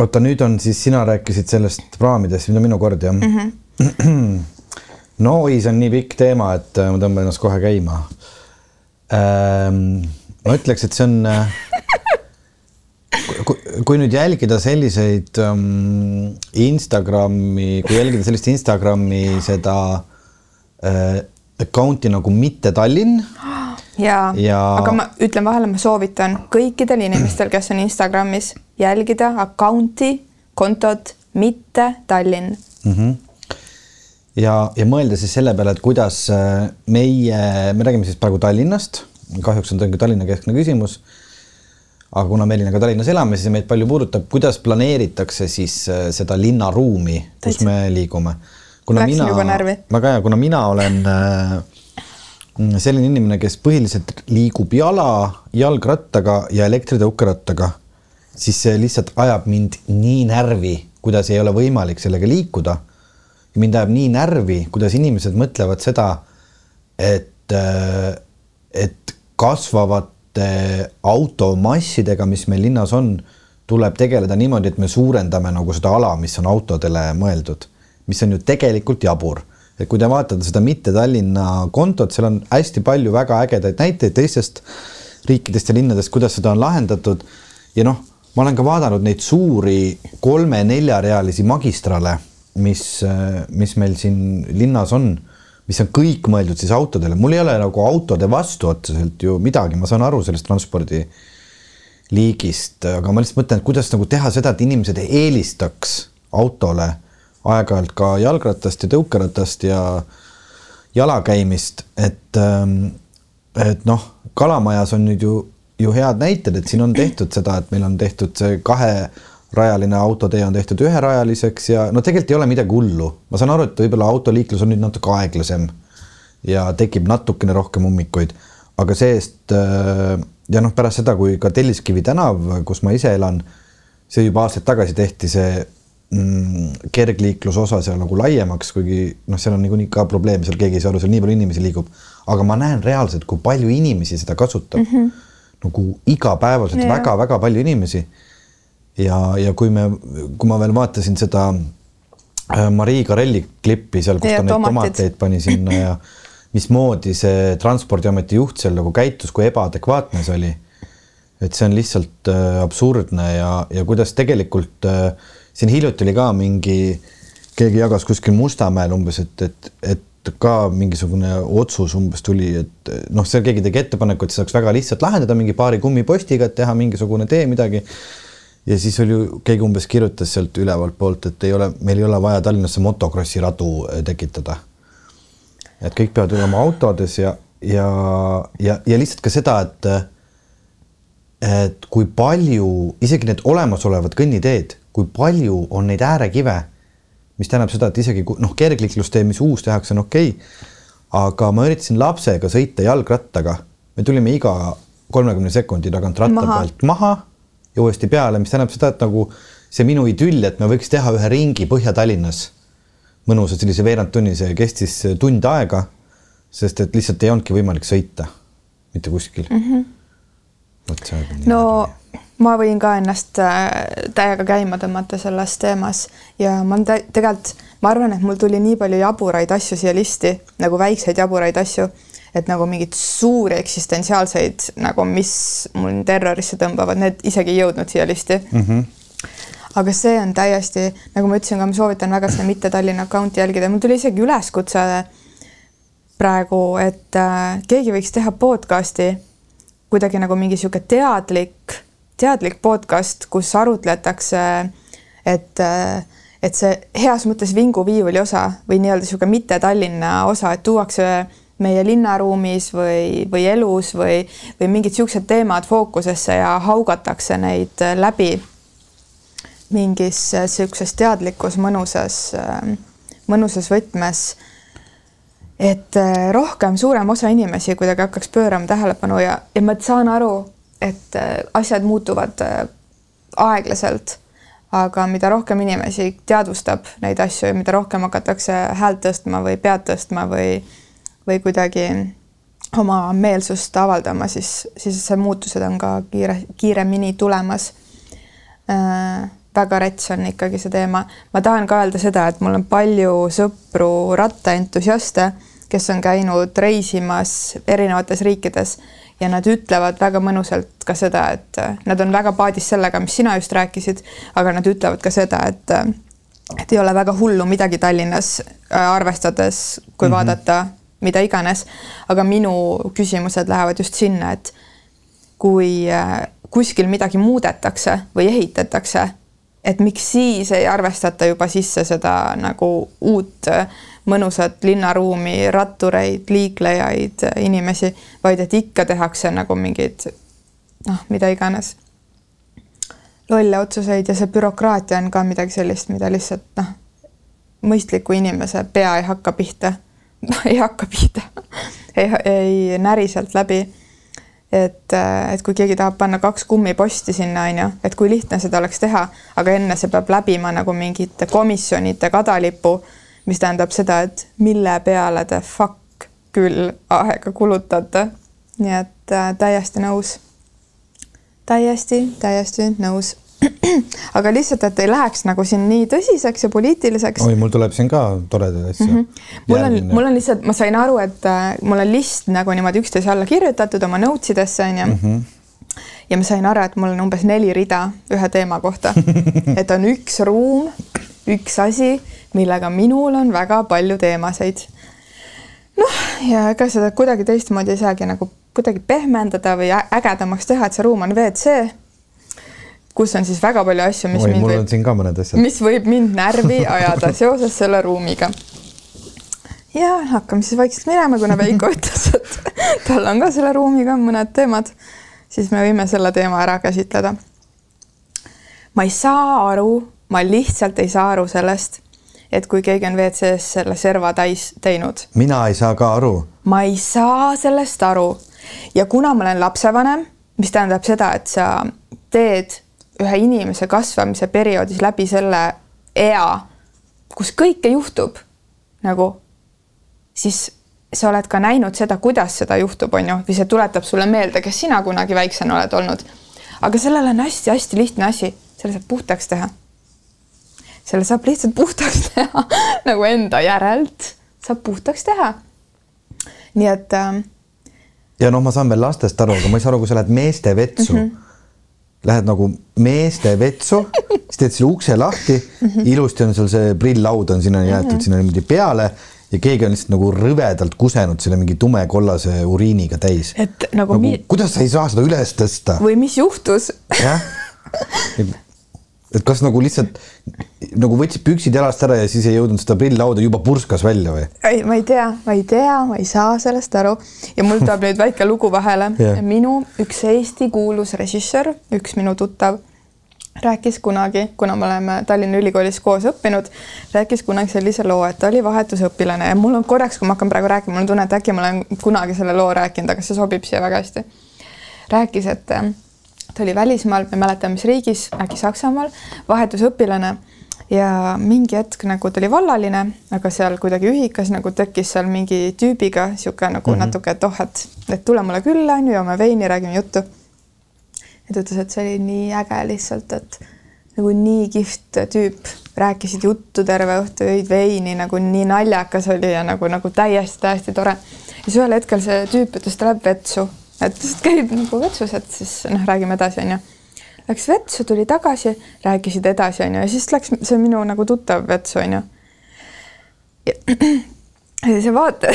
oota nüüd on siis sina rääkisid sellest praamidest, nüüd on minu kord jah mm? -hmm. no oi, see on nii pikk teema, et äh, ma tõmban ennast kohe käima ähm,. ma ütleks, et see on äh, kui nüüd jälgida selliseid um, Instagrami, kui jälgida sellist Instagrami seda äh, account'i nagu mitte Tallinn. ja, ja., aga ma ütlen vahele, ma soovitan kõikidel inimestel, kes on Instagramis, jälgida account'i, kontot mitte Tallinn mm. -hmm ja, ja mõelda siis selle peale, et kuidas äh, meie, me räägime siis praegu Tallinnast, kahjuks on ta Tallinna keskne küsimus aga kuna me Elinaga Tallinnas elame, siis meid palju puudutab, kuidas planeeritakse siis äh, seda linnaruumi, kus me liigume. kuna Läksin mina, väga hea, kuna mina olen äh, selline inimene, kes põhiliselt liigub jala, jalgrattaga ja elektritõukerattaga, siis see lihtsalt ajab mind nii närvi, kuidas ei ole võimalik sellega liikuda. mind ajab nii närvi, kuidas inimesed mõtlevad seda, et, äh, et kasvavad automassidega, mis meil linnas on, tuleb tegeleda niimoodi, et me suurendame nagu seda ala, mis on autodele mõeldud, mis on ju tegelikult jabur. et kui te vaatate seda mitte Tallinna kontot, seal on hästi palju väga ägedaid näiteid teistest riikidest ja linnadest, kuidas seda on lahendatud. ja noh, ma olen ka vaadanud neid suuri kolme-neljarealisi magistrale, mis, mis meil siin linnas on mis on kõik mõeldud siis autodele, mul ei ole nagu autode vastu otseselt ju midagi, ma saan aru sellest transpordi liigist, aga ma lihtsalt mõtlen, et kuidas nagu teha seda, et inimesed eelistaks autole aeg-ajalt ka jalgratast ja tõukeratast ja jalakäimist, et, ähm, et noh, Kalamajas on nüüd ju, ju head näited, et siin on tehtud seda, et meil on tehtud see kaherajaline autotee on tehtud üherajaliseks ja no tegelikult ei ole midagi hullu. ma saan aru, et võib-olla autoliiklus on nüüd natuke aeglasem ja tekib natukene rohkem ummikuid, aga see-eest äh, ja noh, pärast seda, kui ka Telliskivi tänav, kus ma ise elan, see juba aastaid tagasi tehti see mm, kergliiklusosa seal nagu laiemaks, kuigi noh, seal on niikuinii ka probleem, seal keegi ei saa aru, seal nii palju inimesi liigub, aga ma näen reaalselt, kui palju inimesi seda kasutab mm. -hmm. nagu igapäevaselt väga-väga palju inimesi. Ja, ja kui me, kui ma veel vaatasin seda äh, Marii Karelli klippi seal, kus ja, ta neid tomateid pani sinna ja mismoodi see Transpordiameti juht seal nagu käitus, kui ebaadekvaatne see oli. et see on lihtsalt äh, absurdne ja, ja kuidas tegelikult äh, siin hiljuti oli ka mingi, keegi jagas kuskil Mustamäel umbes, et, et, et ka mingisugune otsus umbes tuli, et noh, seal keegi tegi ettepaneku, et saaks väga lihtsalt lahendada mingi paari kummipostiga, et teha mingisugune tee, midagi. Ja siis oli keegi umbes kirjutas sealt ülevalt poolt, et ei ole, meil ei ole vaja Tallinnasse motokrossi radu äh, tekitada et kõik peavad olema autodes ja, ja, ja, ja lihtsalt ka seda, et et kui palju isegi need olemasolevad kõnniteed, kui palju on neid äärekive, mis tähendab seda, et isegi noh, kergliiklustee, mis uus tehakse, on okei okay,. aga ma üritasin lapsega sõita jalgrattaga, me tulime iga kolmekümne sekundi tagant ratta maha. pealt maha ja uuesti peale, mis tähendab seda, et nagu see minu idüll, et me võiks teha ühe ringi Põhja-Tallinnas mõnusa sellise veerandtunnise, kestis tund aega, sest et lihtsalt ei olnudki võimalik sõita mitte kuskil mm. -hmm. vot see on. no ma võin ka ennast äh, täiega käima tõmmata selles teemas ja ma tegelikult, ma arvan, et mul tuli nii palju jaburaid asju siia listi, nagu väikseid jaburaid asju, et nagu mingeid suuri eksistentsiaalseid nagu, mis mul terrorisse tõmbavad, need isegi ei jõudnud siia listi mm. -hmm aga see on täiesti, nagu ma ütlesin ka, ma soovitan väga seda mitte Tallinna account'i jälgida, mul tuli isegi üleskutse praegu, et äh, keegi võiks teha podcast'i kuidagi nagu mingi niisugune teadlik, teadlik podcast, kus arutletakse, et äh, et see heas mõttes vinguviiuli osa või nii-öelda niisugune mitte Tallinna osa, et tuuakse meie linnaruumis või, või elus või, või mingid niisugused teemad fookusesse ja haugatakse neid läbi mingis niisuguses teadlikus mõnusas, mõnusas võtmes. et äh, rohkem, suurem osa inimesi kuidagi hakkaks pöörama tähelepanu ja, ja ma saan aru, et äh, asjad muutuvad äh, aeglaselt. aga mida rohkem inimesi teadvustab neid asju ja mida rohkem hakatakse häält tõstma või pead tõstma või, või kuidagi oma meelsust avaldama, siis, siis see muutused on ka kiire, kiiremini tulemas äh, väga rets on ikkagi see teema. ma tahan ka öelda seda, et mul on palju sõpru rattaentusiaste, kes on käinud reisimas erinevates riikides ja nad ütlevad väga mõnusalt ka seda, et nad on väga paadis sellega, mis sina just rääkisid, aga nad ütlevad ka seda, et et ei ole väga hullu midagi Tallinnas äh, arvestades, kui mm -hmm. vaadata mida iganes, aga minu küsimused lähevad just sinna, et kui äh, kuskil midagi muudetakse või ehitatakse et miks siis ei arvestata juba sisse seda nagu uut äh, mõnusat linnaruumi, rattureid, liiklejaid, äh, inimesi, vaid et ikka tehakse nagu mingeid noh, mida iganes lolle otsuseid ja see bürokraatia on ka midagi sellist, mida lihtsalt noh, mõistliku inimese pea ei hakka pihta ei hakka pihta ei, ei näri sealt läbi et, et kui keegi tahab panna kaks kummiposti sinna, on ju, et kui lihtne seda oleks teha, aga enne see peab läbima nagu mingite komisjonide kadalipu, mis tähendab seda, et mille peale te fuck küll aega kulutate. nii et äh, täiesti nõus. täiesti, täiesti nõus aga lihtsalt, et ei läheks nagu siin nii tõsiseks ja poliitiliseks. oi, mul tuleb siin ka toredaid asju mm. -hmm. mul on, mul on lihtsalt, ma sain aru, et äh, mul on list nagu niimoodi üksteise alla kirjutatud oma notes idesse onju mm. -hmm ja ma sain aru, et mul on umbes neli rida ühe teema kohta et on üks ruum, üks asi, millega minul on väga palju teemasid. noh, ja ega seda kuidagi teistmoodi ei saagi nagu kuidagi pehmendada või ägedamaks teha, et see ruum on WC kus on siis väga palju asju, mis Oi, mind võib, mis võib mind närvi ajada seoses selle ruumiga. ja hakkame siis vaikselt minema, kuna Veiko ütles, et tal on ka selle ruumiga mõned teemad, siis me võime selle teema ära käsitleda. ma ei saa aru, ma lihtsalt ei saa aru sellest, et kui keegi on WC-s selle serva täis teinud. mina ei saa ka aru. ma ei saa sellest aru ja kuna ma olen lapsevanem, mis tähendab seda, et sa teed ühe inimese kasvamise perioodis läbi selle ea, kus kõike juhtub nagu, siis sa oled ka näinud seda, kuidas seda juhtub, on ju, või see tuletab sulle meelde, kes sina kunagi väiksena oled olnud. aga sellel on hästi-hästi lihtne asi, selle saab puhtaks teha. selle saab lihtsalt puhtaks teha nagu enda järelt saab puhtaks teha. nii et äh, ja noh, ma saan veel lastest aru, aga ma ei saa aru, kui sa lähed meeste vetsu mm, -hmm. Lähed nagu meeste vetsu, siis teed selle ukse lahti mm, -hmm. ilusti on seal see prilllaud on sinna jäetud mm -hmm. sinna niimoodi peale ja keegi on lihtsalt nagu rõvedalt kusenud selle mingi tumekollase uriiniga täis. et nagu, nagu mi... kuidas sa ei saa seda üles tõsta? või mis juhtus? jah et kas nagu lihtsalt nagu võtsid püksid jalast ära ja siis ei jõudnud seda prilllauda, juba purskas välja või? ei, ma ei tea, ma ei tea, ma ei saa sellest aru ja mul tuleb nüüd väike lugu vahele yeah.. minu üks Eesti kuulus režissöör, üks minu tuttav rääkis kunagi, kuna me oleme Tallinna Ülikoolis koos õppinud, rääkis kunagi sellise loo, et ta oli vahetusõpilane ja mul on korraks, kui ma hakkan praegu rääkima, mul on tunne, et äkki ma olen kunagi selle loo rääkinud, aga see sobib siia väga hästi. rääkis, et ta oli välismaal, ma ei mäleta, mis riigis, äkki Saksamaal, vahetusõpilane ja mingi hetk nagu ta oli vallaline, aga seal kuidagi ühikas nagu tekkis seal mingi tüübiga niisugune nagu mm -hmm. natuke, et oh, et, et tule mulle külla, on ju, joome veini, räägime juttu. ja ta ütles, et see oli nii äge lihtsalt, et nagu nii kihvt tüüp, rääkisid juttu terve õhtu, jõid veini, nagu nii naljakas oli ja nagu, nagu täiesti, täiesti tore. ja siis ühel hetkel see tüüp ütles, ta läheb vetsu et lihtsalt käib nagu vetsus, et siis noh, räägime edasi, onju. Läks vetsu, tuli tagasi, rääkisid edasi, onju, ja siis läks see minu nagu tuttav vetsu, onju. ja see vaate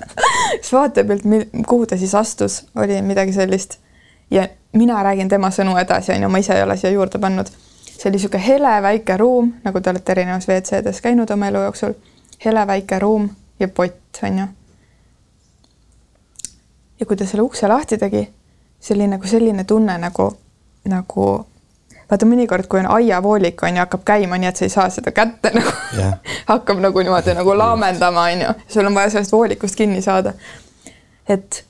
siis vaatepilt, kuhu ta siis astus, oli midagi sellist. ja mina räägin tema sõnu edasi, onju, ma ise ei ole siia juurde pannud. see oli niisugune hele väike ruum, nagu te olete erinevas WC-des käinud oma elu jooksul. hele väike ruum ja pott, onju ja kui ta selle ukse lahti tegi, see oli nagu selline tunne nagu, nagu vaata mõnikord, kui on aiavoolik on ju, hakkab käima, nii et sa ei saa seda kätte nagu yeah. hakkab nagu niimoodi nagu laamendama, on ju, sul on vaja sellest voolikust kinni saada. et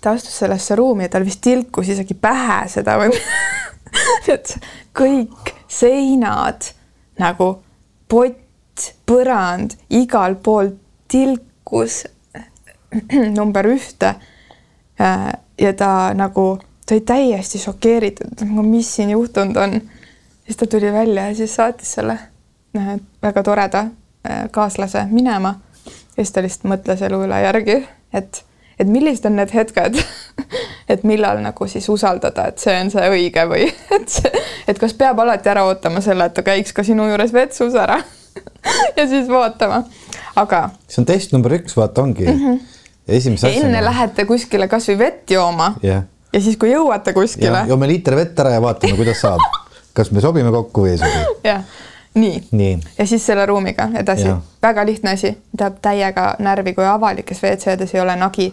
ta astus sellesse ruumi ja tal vist tilkus isegi pähe seda või et kõik seinad nagu pott, põrand, igal pool tilkus number ühte. Äh, ja ta nagu, ta oli täiesti šokeeritud, nagu mis siin juhtunud on. siis ta tuli välja ja siis saatis selle äh, väga toreda äh, kaaslase minema. ja siis ta lihtsalt mõtles elu üle järgi, et, et millised on need hetked et millal nagu siis usaldada, et see on see õige või et see, et kas peab alati ära ootama selle, et ta käiks ka sinu juures vetsus ära ja siis vaatama, aga. see on test number üks, vaata ongi mm. -hmm esimese asjana. enne lähete kuskile kasvõi vett jooma yeah. ja siis, kui jõuate kuskile. joome liiter vett ära ja vaatame, kuidas saab. kas me sobime kokku või ei sobi? jah, nii, nii.. ja siis selle ruumiga edasi, väga lihtne asi, tahab täiega närvi, kui avalikes WC-des ei ole nagi.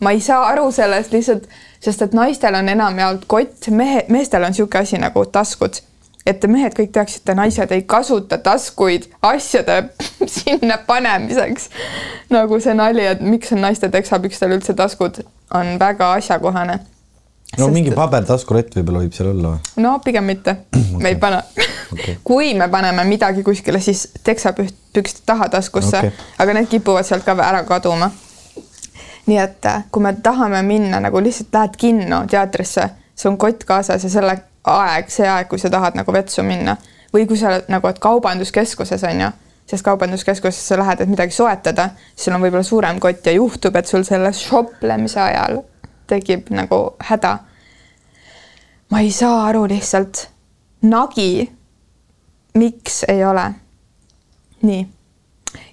ma ei saa aru sellest lihtsalt, sest et naistel on enamjaolt kott, mehe, meestel on niisugune asi nagu taskud et te mehed kõik teaksite, naised ei kasuta taskuid asjade sinna panemiseks. nagu see nali, et miks on naiste teksapükstel üldse taskud, on väga asjakohane. no Sest... mingi pabertaskurett võib-olla võib seal olla või? no pigem mitte okay., me ei pane okay. kui me paneme midagi kuskile, siis teksapükste taha taskusse okay., aga need kipuvad sealt ka ära kaduma. nii et äh, kui me tahame minna nagu lihtsalt lähed kinno teatrisse, sul on kott kaasas ja selle aeg, see aeg, kui sa tahad nagu vetsu minna. Või kui sa oled nagu, et kaubanduskeskuses on ju, sest kaubanduskeskusesse lähed, et midagi soetada, siis sul on võib-olla suurem kott ja juhtub, et sul selle šoplemise ajal tekib nagu häda. ma ei saa aru lihtsalt, nagi, miks ei ole? nii.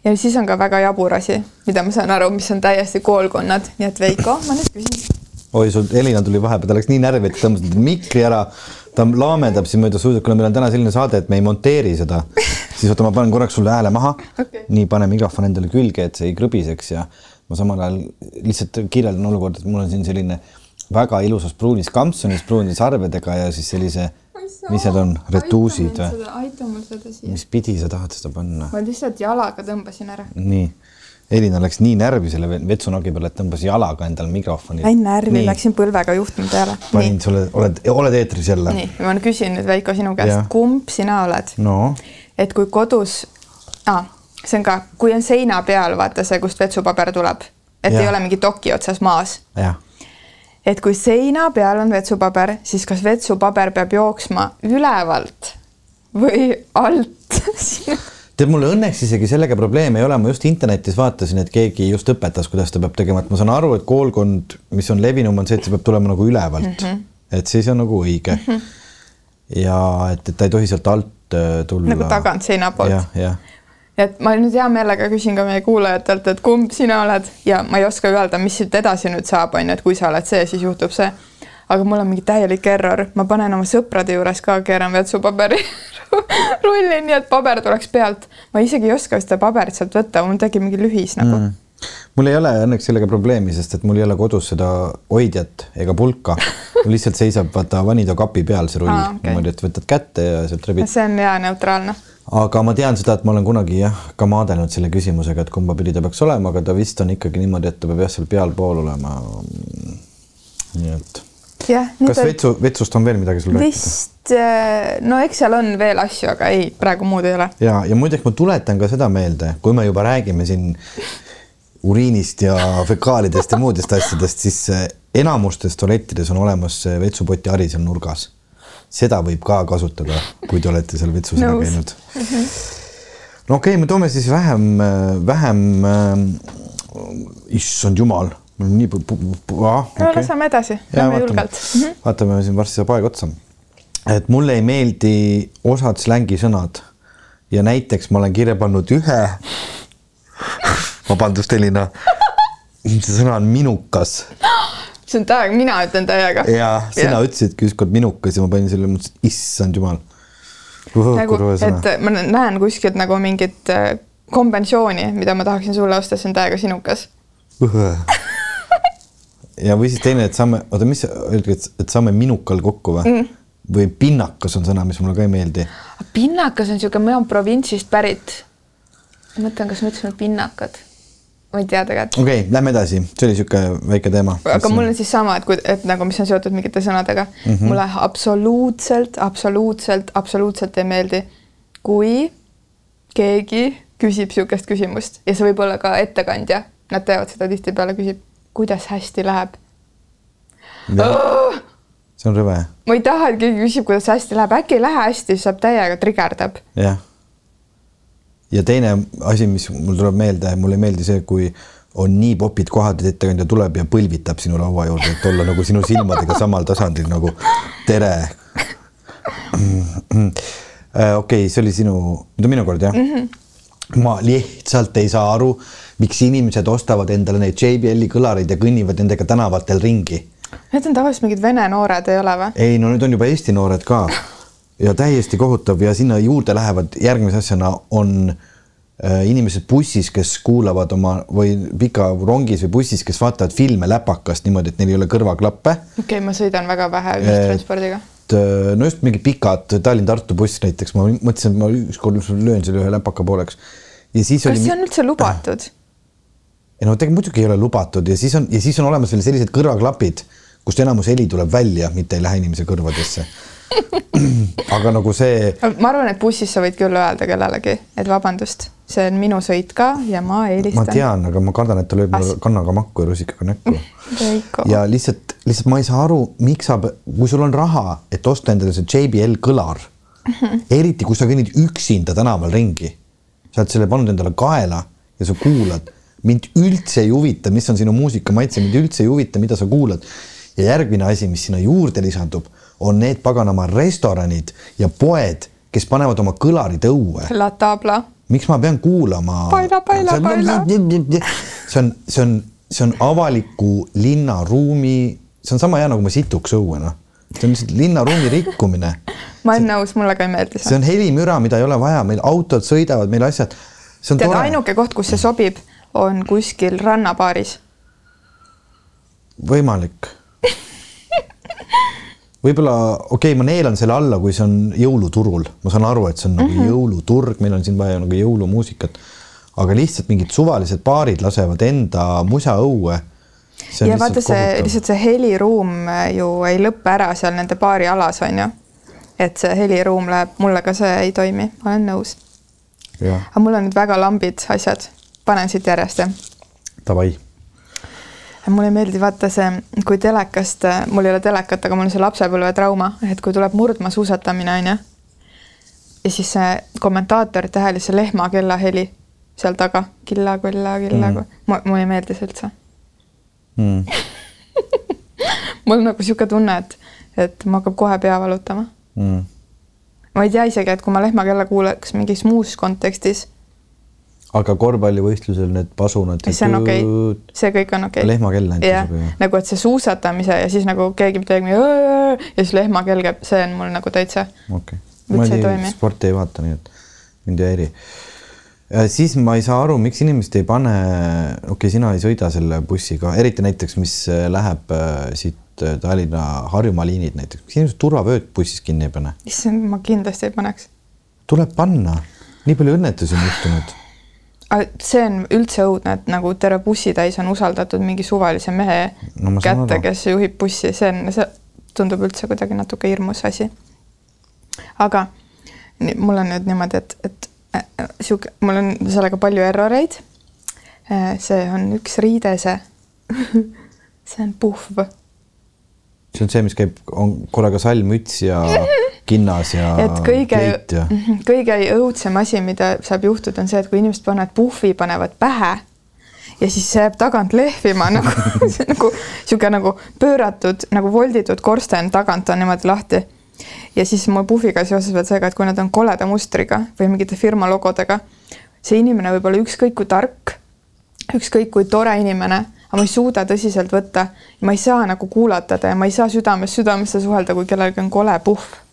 Ja siis on ka väga jabur asi, mida ma saan aru, mis on täiesti koolkonnad, nii et Veiko, ma nüüd küsin oi, sul Elina tuli vahepeal, ta läks nii närvi, et tõmbas mikri ära. ta laamendab siin mööda suudet, kuna meil on täna selline saade, et me ei monteeri seda. siis oota, ma panen korraks sulle hääle maha Okei. nii, pane mikrofon endale külge, et see ei krõbiseks ja ma samal ajal lihtsalt kirjeldan olukorda, et mul on siin selline väga ilusas pruunis kampsunis, pruunide sarvedega ja siis sellise, mis need on, retuusid või? aita mul seda siia. mis pidi sa tahad seda panna? ma lihtsalt jalaga tõmbasin ära. nii, Elina läks nii närvi selle vetsunogi peale, et tõmbas jalaga endale mikrofoni. Läin närvi, läksin põlvega juhtme peale. panin, sulle, oled, oled eetris jälle? nii, ma küsin nüüd Veiko sinu käest kumb sina oled? no et kui kodus ah,, see on ka, kui on seina peal, vaata see, kust vetsupaber tuleb, et Jah. ei ole mingi doki otsas maas. et kui seina peal on vetsupaber, siis kas vetsupaber peab jooksma ülevalt või alt tead mulle õnneks isegi sellega probleeme ei ole, ma just internetis vaatasin, et keegi just õpetas, kuidas ta peab tegema, et ma saan aru, et koolkond, mis on levinum, on see, et see peab tulema nagu ülevalt mm, -hmm. et siis on nagu õige mm. -hmm. ja et, et ta ei tohi sealt alt äh, tulla. nagu tagant seina poolt et ma nüüd hea meelega küsin ka meie kuulajatelt, et kumb sina oled ja ma ei oska öelda, mis siit edasi nüüd saab, on ju, et kui sa oled see, siis juhtub see. Aga mul on mingi täielik error, ma panen oma sõprade juures ka keeran vetsupaberi rulli, nii et paber tuleks pealt. ma isegi ei oska seda paberit sealt võtta, mul tekib mingi lühis nagu mm.. mul ei ole õnneks sellega probleemi, sest et mul ei ole kodus seda hoidjat ega pulka. mul lihtsalt seisab vaata vanido kapi peal see rull ah, okei. niimoodi, et võtad kätte ja sealt rebid. see on hea neutraalne aga ma tean seda, et ma olen kunagi jah, ka maadelnud selle küsimusega, et kumba pidi ta peaks olema, aga ta vist on ikkagi niimoodi, et ta peab jah, seal pealpool olema. nii et. jah, kas vetsu, vetsust on veel midagi sul rääkida? vist, no eks seal on veel asju, aga ei, praegu muud ei ole. ja, ja muideks ma tuletan ka seda meelde, kui me juba räägime siin uriinist ja fekaalidest ja muudest asjadest, siis eh, enamustes tualettides on olemas see vetsupoti hari seal nurgas. seda võib ka kasutada, kui te olete seal vetsus ära käinud. no okei okay,, me toome siis vähem, vähem äh,, issand jumal, mul on nii ah, no okei. laseme edasi, ja lähme julgelt. Mhm. vaatame siin varsti saab aeg otsa. et mulle ei meeldi osad slängisõnad ja näiteks ma olen kirja pannud ühe. vabandust, Elina. see sõna on minukas see on täiega, mina ütlen täiega. ja sina ütlesidki ükskord minukas ja ma panin selle, mõtlesin, issand jumal. nagu, et ma näen kuskilt nagu mingit äh, konventsiooni, mida ma tahaksin sulle osta, see on täiega sinukas. Ja või siis teine, et saame, oota, mis öeldi, et, saame minukal kokku või mm.? või pinnakas on sõna, mis mulle ka ei meeldi pinnakas on niisugune, ma olen provintsist pärit. ma mõtlen, kas me ütlesime pinnakad. ma ei tea tegelikult. okei okay,, lähme edasi, see oli niisugune väike teema. aga mul on siis sama, et kui, et nagu, mis on seotud mingite sõnadega mm. -hmm. mulle absoluutselt, absoluutselt, absoluutselt ei meeldi, kui keegi küsib niisugust küsimust ja see võib olla ka ettekandja, nad teevad seda tihtipeale, küsib, kuidas hästi läheb. see on rõve ma ei taha, et keegi küsib, kuidas hästi läheb, äkki ei lähe hästi, siis saab täiega trigerdab. jah. ja teine asi, mis mul tuleb meelde, mulle ei meeldi see, kui on nii popid kohad, et ettekandja tuleb ja põlvitab sinu laua juurde, et olla nagu sinu silmadega samal tasandil nagu tere. okei, see oli sinu, nüüd on minu kord jah mm? -hmm. ma lihtsalt ei saa aru, miks inimesed ostavad endale neid JBL-i kõlareid ja kõnnivad nendega tänavatel ringi Need on tavaliselt mingid vene noored, ei ole või? ei no nüüd on juba Eesti noored ka ja täiesti kohutav ja sinna juurde lähevad järgmise asjana on äh, inimesed bussis, kes kuulavad oma või pika rongis või bussis, kes vaatavad filme läpakast niimoodi, et neil ei ole kõrvaklappe. okei okay,, ma sõidan väga vähe ühistranspordiga. et äh, no just mingi pikad Tallinn-Tartu buss näiteks, ma mõtlesin, et ma ükskord löön selle ühe läpaka pooleks. ja siis kas oli see on üldse lubatud? Ei no tegelikult muidugi ei ole lubatud ja siis on ja siis on olemas veel sellised kõrvaklapid, kust enamus heli tuleb välja, mitte ei lähe inimese kõrvadesse. aga nagu see ma arvan, et bussis sa võid küll öelda kellelegi, et vabandust, see on minu sõit ka ja ma ma eelistan. tean, aga ma kardan, et ta lööb mulle kannaga makku ja rusikaga näkku. Ja lihtsalt, lihtsalt ma ei saa aru, miks sa, kui sul on raha, et osta endale see JBL kõlar mm, -hmm. eriti kui sa kõnnid üksinda tänaval ringi, sa oled selle pannud endale kaela ja sa kuulad, mind üldse ei huvita, mis on sinu muusikamaitse, mind üldse ei huvita, mida sa kuulad. ja järgmine asi, mis sinna juurde lisandub, on need paganama restoranid ja poed, kes panevad oma kõlarid õue La tabla. miks ma pean kuulama? Paila, paila, paila. see on, see on, see on avaliku linnaruumi, see on sama hea nagu ma situks õue noh. see on lihtsalt linnaruumi rikkumine. ma olen nõus, mulle ka ei meeldi see. see on helimüra, mida ei ole vaja, meil autod sõidavad, meil asjad. tead, ainuke koht, kus see sobib, on kuskil rannapaaris. võimalik võib-olla okei okay,, ma neelan selle alla, kui see on jõuluturul, ma saan aru, et see on nagu mm -hmm. jõuluturg, meil on siin vaja nagu jõulumuusikat. aga lihtsalt mingid suvalised baarid lasevad enda musa õue. ja vaata see lihtsalt see heliruum ju ei lõppe ära seal nende baari alas on ju. et see heliruum läheb, mulle ka see ei toimi, ma olen nõus. aga mul on nüüd väga lambid asjad, panen siit järjest jah. Davai mulle ei meeldi vaata see, kui telekast, mul ei ole telekat, aga mul on see lapsepõlvetrauma, et kui tuleb murdmaasuusatamine onju. ja siis see kommentaatorite hääl ja see lehma kellaheli seal taga, killa, killa, killa mm., mulle ei meeldi see üldse mm. mul on nagu sihuke tunne, et, et mul hakkab kohe pea valutama mm. ma ei tea isegi, et kui ma lehmakella kuuleks mingis muus kontekstis aga korvpallivõistlusel need pasunad. see on okei okay., see kõik on okei okay.. lehmakell näiteks. jah, nagu et see suusatamise ja siis nagu keegi teeb ja siis lehmakell käib, see on mul nagu täitsa. okei okay., ma ei, sporti ei vaata, nii et mind ei häiri. siis ma ei saa aru, miks inimesed ei pane, okei okay,, sina ei sõida selle bussiga, eriti näiteks, mis läheb äh, siit äh, Tallinna Harjumaa liinid näiteks, miks inimesed turvavööd bussis kinni ei pane? issand, ma kindlasti ei paneks. tuleb panna, nii palju õnnetusi on juhtunud see on üldse õudne, et nagu terve bussitäis on usaldatud mingi suvalise mehe no, kätte, kes juhib bussi, see on, see tundub üldse kuidagi natuke hirmus asi. aga nii, mul on nüüd niimoodi, et, et äh, sihuke, mul on sellega palju erroreid äh,. see on üks riidese see on puhv. See on see, mis käib, on korraga sallmüts ja kinnas ja et kõige, ja... Kõige õudsem asi, mida saab juhtuda, on see, et kui inimesed panevad puhvi, panevad pähe ja siis see jääb tagant lehvima nagu see nagu niisugune nagu pööratud nagu volditud korsten tagant on niimoodi lahti. ja siis mul puhviga seoses veel see ka, et kui nad on koleda mustriga või mingite firma logodega, see inimene võib olla ükskõik kui tark, ükskõik kui tore inimene, aga ma ei suuda tõsiselt võtta ma ei saa nagu kuulata teda ja ma ei saa südamest südamesse suhelda, kui kellelgi on kole puhv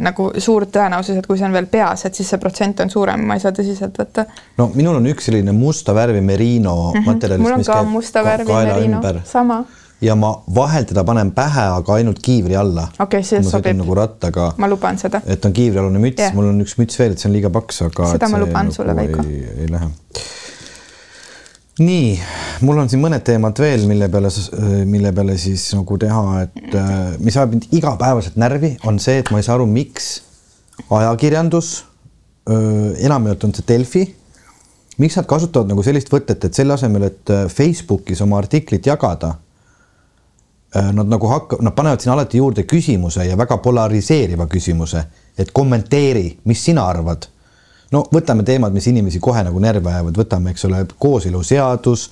nagu suur tõenäosus, et kui see on veel peas, et siis see protsent on suurem, ma ei saa tõsiselt võtta. no minul on üks selline musta värvi merino mm -hmm. materjalist. mul on ka musta värvi merino, sama. ja ma vahel teda panen pähe, aga ainult kiivri alla. okei okay,, see sobib. nagu rattaga. ma luban seda. et on kiivrialune müts yeah., mul on üks müts veel, et see on liiga paks, aga. seda ma luban nagu sulle, Veiko. ei lähe nii, mul on siin mõned teemad veel, mille peale, mille peale siis nagu teha, et äh, mis ajab mind igapäevaselt närvi, on see, et ma ei saa aru, miks ajakirjandus, enamjaolt on see Delfi, miks nad kasutavad nagu sellist võtet, et selle asemel, et äh, Facebookis oma artiklit jagada, äh, nad nagu hakkavad, nad panevad sinna alati juurde küsimuse ja väga polariseeriva küsimuse, et kommenteeri, mis sina arvad no võtame teemad, mis inimesi kohe nagu närvi ajavad, võtame, eks ole, kooseluseadus,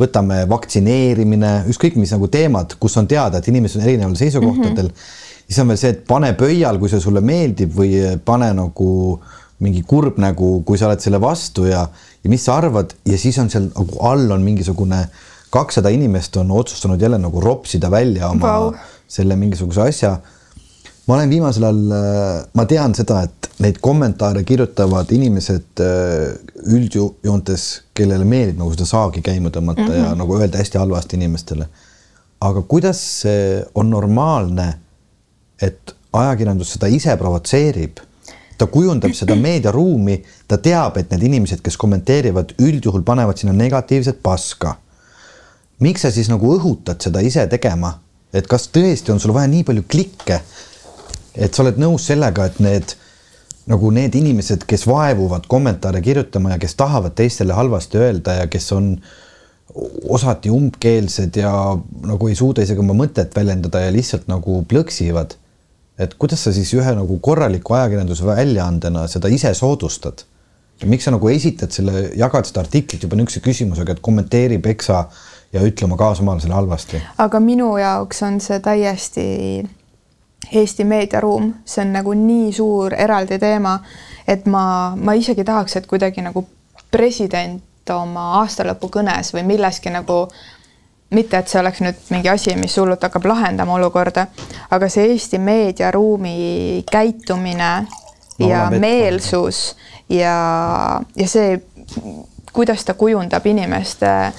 võtame vaktsineerimine, ükskõik mis nagu teemad, kus on teada, et inimesed on erineval seisukohtadel mm. -hmm. siis on veel see, et pane pöial, kui see sulle meeldib või pane nagu mingi kurb nägu, kui sa oled selle vastu ja, ja mis sa arvad ja siis on seal nagu all on mingisugune kakssada inimest on otsustanud jälle nagu ropsida välja oma wow. selle mingisuguse asja ma olen viimasel ajal, äh, ma tean seda, et neid kommentaare kirjutavad inimesed äh, üldjoontes, kellele meeldib nagu seda saagi käima tõmmata mm -hmm. ja mhm. nagu öelda hästi halvasti inimestele. aga kuidas see on normaalne, et ajakirjandus seda ise provotseerib? ta kujundab seda meediaruumi, ta teab, et need inimesed, kes kommenteerivad, üldjuhul panevad sinna negatiivset paska. miks sa siis nagu õhutad seda ise tegema, et kas tõesti on sul vaja nii palju klikke et sa oled nõus sellega, et need nagu need inimesed, kes vaevuvad kommentaare kirjutama ja kes tahavad teistele halvasti öelda ja kes on osati umbkeelsed ja nagu ei suuda isegi oma mõtet väljendada ja lihtsalt nagu plõksivad. et kuidas sa siis ühe nagu korraliku ajakirjanduse väljaandena seda ise soodustad? miks sa nagu esitad selle, jagad seda artiklit juba niisuguse küsimusega, et kommenteeri, peksa ja ütle oma kaasamaalasele halvasti? aga minu jaoks on see täiesti Eesti meediaruum, see on nagu nii suur eraldi teema, et ma, ma isegi tahaks, et kuidagi nagu president oma aastalõpu kõnes või milleski nagu mitte, et see oleks nüüd mingi asi, mis hullult hakkab lahendama olukorda, aga see Eesti meediaruumi käitumine Ma ja meelsus ja, ja see, kuidas ta kujundab inimeste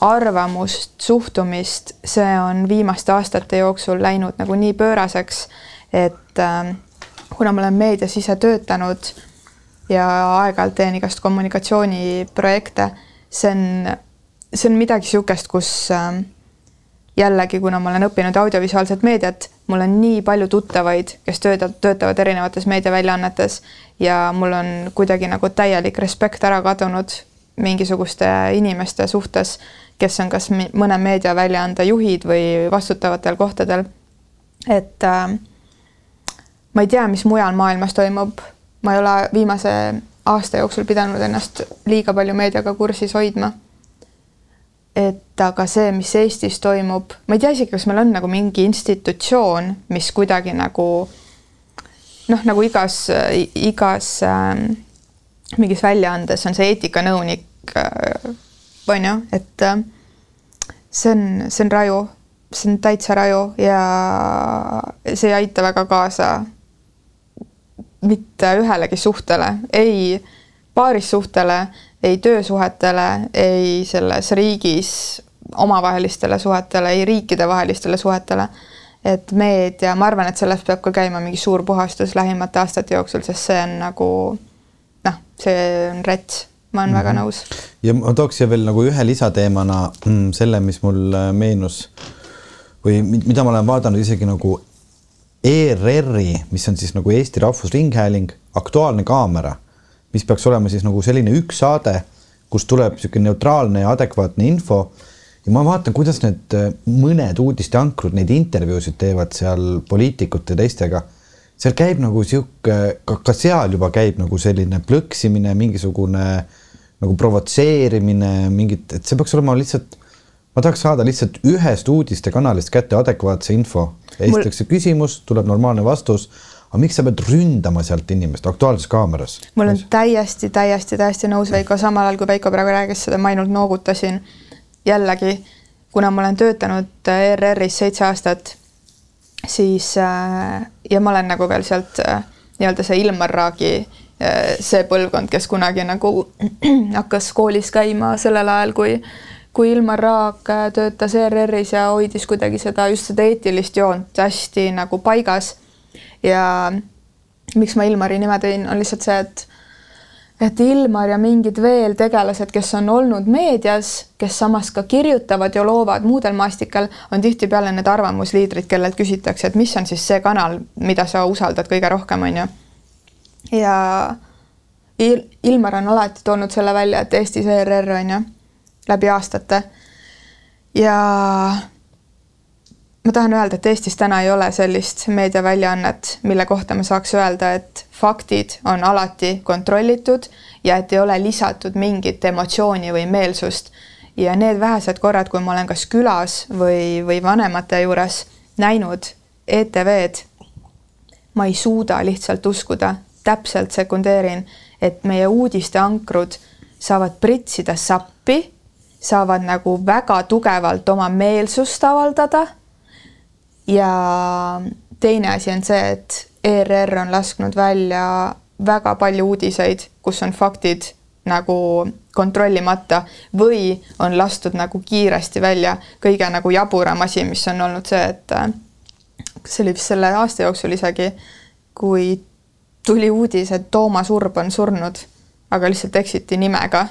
arvamust, suhtumist, see on viimaste aastate jooksul läinud nagu nii pööraseks, et äh, kuna ma olen meedias ise töötanud ja aeg-ajalt teen igast kommunikatsiooniprojekte, see on, see on midagi niisugust, kus äh, jällegi, kuna ma olen õppinud audiovisuaalset meediat, mul on nii palju tuttavaid, kes töötavad, töötavad erinevates meediaväljaannetes ja mul on kuidagi nagu täielik respekt ära kadunud mingisuguste inimeste suhtes, kes on kas mõne meediaväljaande juhid või vastutavatel kohtadel. et äh, ma ei tea, mis mujal maailmas toimub, ma ei ole viimase aasta jooksul pidanud ennast liiga palju meediaga kursis hoidma et aga see, mis Eestis toimub, ma ei tea isegi, kas meil on nagu mingi institutsioon, mis kuidagi nagu noh, nagu igas, igas äh, mingis väljaandes on see eetikanõunik äh,, on ju, et äh, see on, see on raju, see on täitsa raju ja see ei aita väga kaasa mitte ühelegi suhtele, ei paarissuhtele ei töösuhetele, ei selles riigis omavahelistele suhetele, ei riikidevahelistele suhetele. et meedia, ma arvan, et sellest peab ka käima mingi suur puhastus lähimate aastate jooksul, sest see on nagu noh, see on rets, ma olen mm -hmm. väga nõus. ja ma tooks siia veel nagu ühe lisateemana mm, selle, mis mul äh, meenus või mi- mida ma olen vaadanud isegi nagu ERR-i, mis on siis nagu Eesti Rahvusringhääling, Aktuaalne kaamera, mis peaks olema siis nagu selline üks saade, kus tuleb niisugune neutraalne ja adekvaatne info. ja ma vaatan, kuidas need äh, mõned uudisteankrud neid intervjuusid teevad seal poliitikute ja teistega. seal käib nagu sihuke, ka seal juba käib nagu selline plõksimine, mingisugune nagu provotseerimine, mingit, et see peaks olema lihtsalt ma tahaks saada lihtsalt ühest uudistekanalist kätte adekvaatse info. esitatakse Mul... küsimus, tuleb normaalne vastus. aga miks sa pead ründama sealt inimest Aktuaalses Kaameras? ma olen täiesti, täiesti, täiesti nõus Veiko, samal ajal kui Veiko praegu rääkis seda, ma ainult noogutasin. jällegi, kuna ma olen töötanud ERR-is seitse aastat, siis äh, ja ma olen nagu veel sealt äh, nii-öelda see Ilmar Raagi see põlvkond, kes kunagi nagu hakkas koolis käima sellel ajal, kui kui Ilmar Raag töötas ERR-is ja hoidis kuidagi seda just seda eetilist joont hästi nagu paigas. ja miks ma Ilmari nime tõin, on lihtsalt see, et et Ilmar ja mingid veel tegelased, kes on olnud meedias, kes samas ka kirjutavad ja loovad muudel maastikel, on tihtipeale need arvamusliidrid, kellelt küsitakse, et mis on siis see kanal, mida sa usaldad kõige rohkem, on ju. Ja Il Ilmar on alati toonud selle välja, et Eestis ERR on ju läbi aastate. ja ma tahan öelda, et Eestis täna ei ole sellist meediaväljaannet, mille kohta me saaks öelda, et faktid on alati kontrollitud ja et ei ole lisatud mingit emotsiooni või meelsust. ja need vähesed korrad, kui ma olen kas külas või, või vanemate juures näinud ETV-d, ma ei suuda lihtsalt uskuda, täpselt sekundeerin, et meie uudisteankrud saavad pritsida sappi saavad nagu väga tugevalt oma meelsust avaldada. ja teine asi on see, et ERR on lasknud välja väga palju uudiseid, kus on faktid nagu kontrollimata või on lastud nagu kiiresti välja kõige nagu jaburam asi, mis on olnud see, et see oli vist selle aasta jooksul isegi, kui tuli uudis, et Toomas Urb on surnud, aga lihtsalt eksiti nimega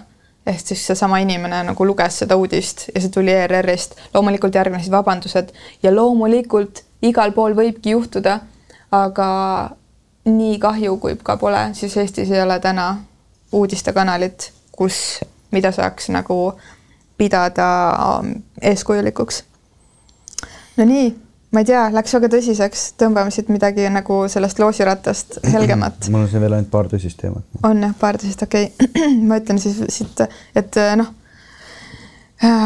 ehk siis seesama inimene nagu luges seda uudist ja see tuli ERR-ist, loomulikult järgnesid vabandused ja loomulikult igal pool võibki juhtuda, aga nii kahju, kui ka pole, siis Eestis ei ole täna uudistekanalit, kus, mida saaks nagu pidada eeskujulikuks. no nii ma ei tea, läks väga tõsiseks, tõmbame siit midagi nagu sellest loosirattast helgemat. mul on siin veel ainult paar tõsist teemat. on jah, paar tõsist, okei okay. ma ütlen siis siit, et noh,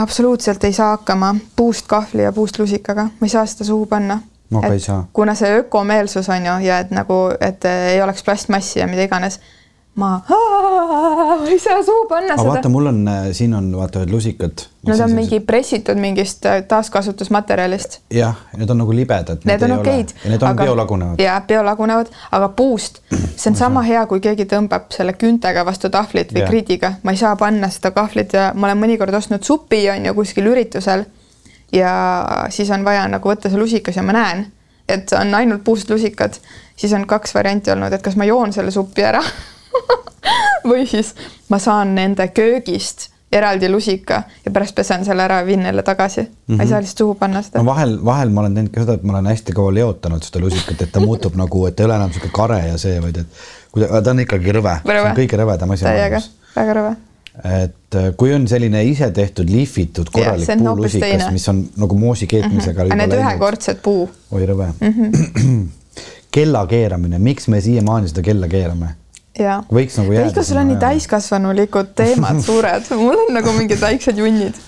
absoluutselt ei saa hakkama puust kahvli ja puust lusikaga, ma ei saa seda suhu panna. kuna see ökomeelsus on ju ja et nagu, et ei oleks plastmassi ja mida iganes. Ma ei saa suhu panna aga seda vaata, mul on, siin on vaata ühed lusikad. Nad on mingi pressitud mingist äh, taaskasutusmaterjalist. jah, need on nagu libedad. Need on okeid. ja need on biolagunevad. jaa, biolagunevad, aga puust, see on sama hea, kui keegi tõmbab selle küntega vastu tahvlit või Jah. kridiga. ma ei saa panna seda kahvlit ja ma olen mõnikord ostnud supi on ju kuskil üritusel ja siis on vaja nagu võtta see lusikas ja ma näen, et on ainult puust lusikad, siis on kaks varianti olnud, et kas ma joon selle supi ära või siis ma saan nende köögist eraldi lusika ja pärast pesen selle ära ja viin neile tagasi mm. -hmm. ma ei saa lihtsalt suhu panna seda no. vahel, vahel ma olen teinud ka seda, et ma olen hästi kaua leotanud seda lusikat, et ta muutub nagu, et ei ole enam niisugune kare ja see, vaid et kui ta, ta on ikkagi rõve, see Rõve. on kõige rõvedam asi maailmas., väga rõve. et äh, kui on selline isetehtud lihvitud korralik see hoopis puulusikas mis on nagu moosi keetmisega mm -hmm. need ühekordsed puu, oi rõve mm. Mhm. -hmm. kella keeramine, miks me siiamaani seda kella keerame? jaa. võiks nagu jääda. ikka sul on nii. täiskasvanulikud teemad suured, mul on nagu mingid väiksed junnid.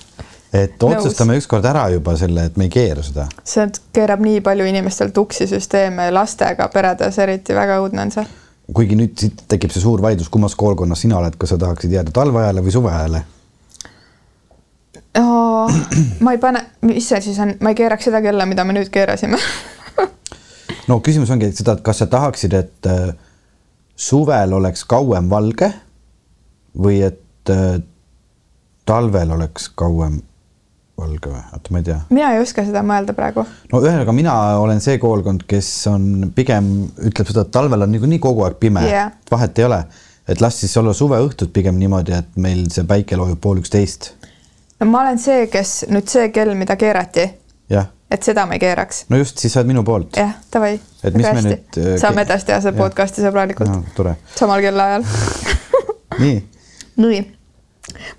et otsustame ükskord ära juba selle, et me ei keera seda. see keerab nii palju inimestel tuksi süsteeme lastega peredes eriti, väga õudne on see. kuigi nüüd siit tekib see suur vaidlus, kummas koolkonnas sina oled, kas sa tahaksid jääda talveajale või suveajale? ma ei pane, mis see siis on, ma ei keeraks seda kella, mida me nüüd keerasime. no küsimus ongi seda, et kas sa tahaksid, et äh, suvel oleks kauem valge või et äh, talvel oleks kauem valge või, oota, ma ei tea. mina ei oska seda mõelda praegu. no ühesõnaga, mina olen see koolkond, kes on pigem ütleb seda, et talvel on niikuinii kogu aeg pime Jah. vahet ei ole, et las siis olla suveõhtud pigem niimoodi, et meil see päike loojub pool üksteist. no ma olen see, kes nüüd see kell, mida keerati, jah, et seda ma ei keeraks. no just, siis sa oled minu poolt. jah, davai. Et mis me nüüd, äh, saame edasi teha seda podcast'i sõbralikult no,. tore, samal kellaajal. nii, nii,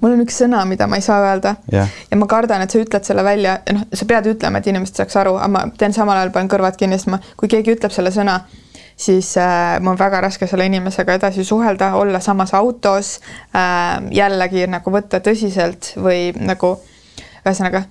mul on üks sõna, mida ma ei saa öelda Jah. ja ma kardan, et sa ütled selle välja, noh, sa pead ütlema, et inimesed saaks aru, aga ma teen samal ajal, panen kõrvad kinni, sest ma, kui keegi ütleb selle sõna, siis äh, mul on väga raske selle inimesega edasi suhelda, olla samas autos äh,, jällegi nagu võtta tõsiselt või nagu ühesõnaga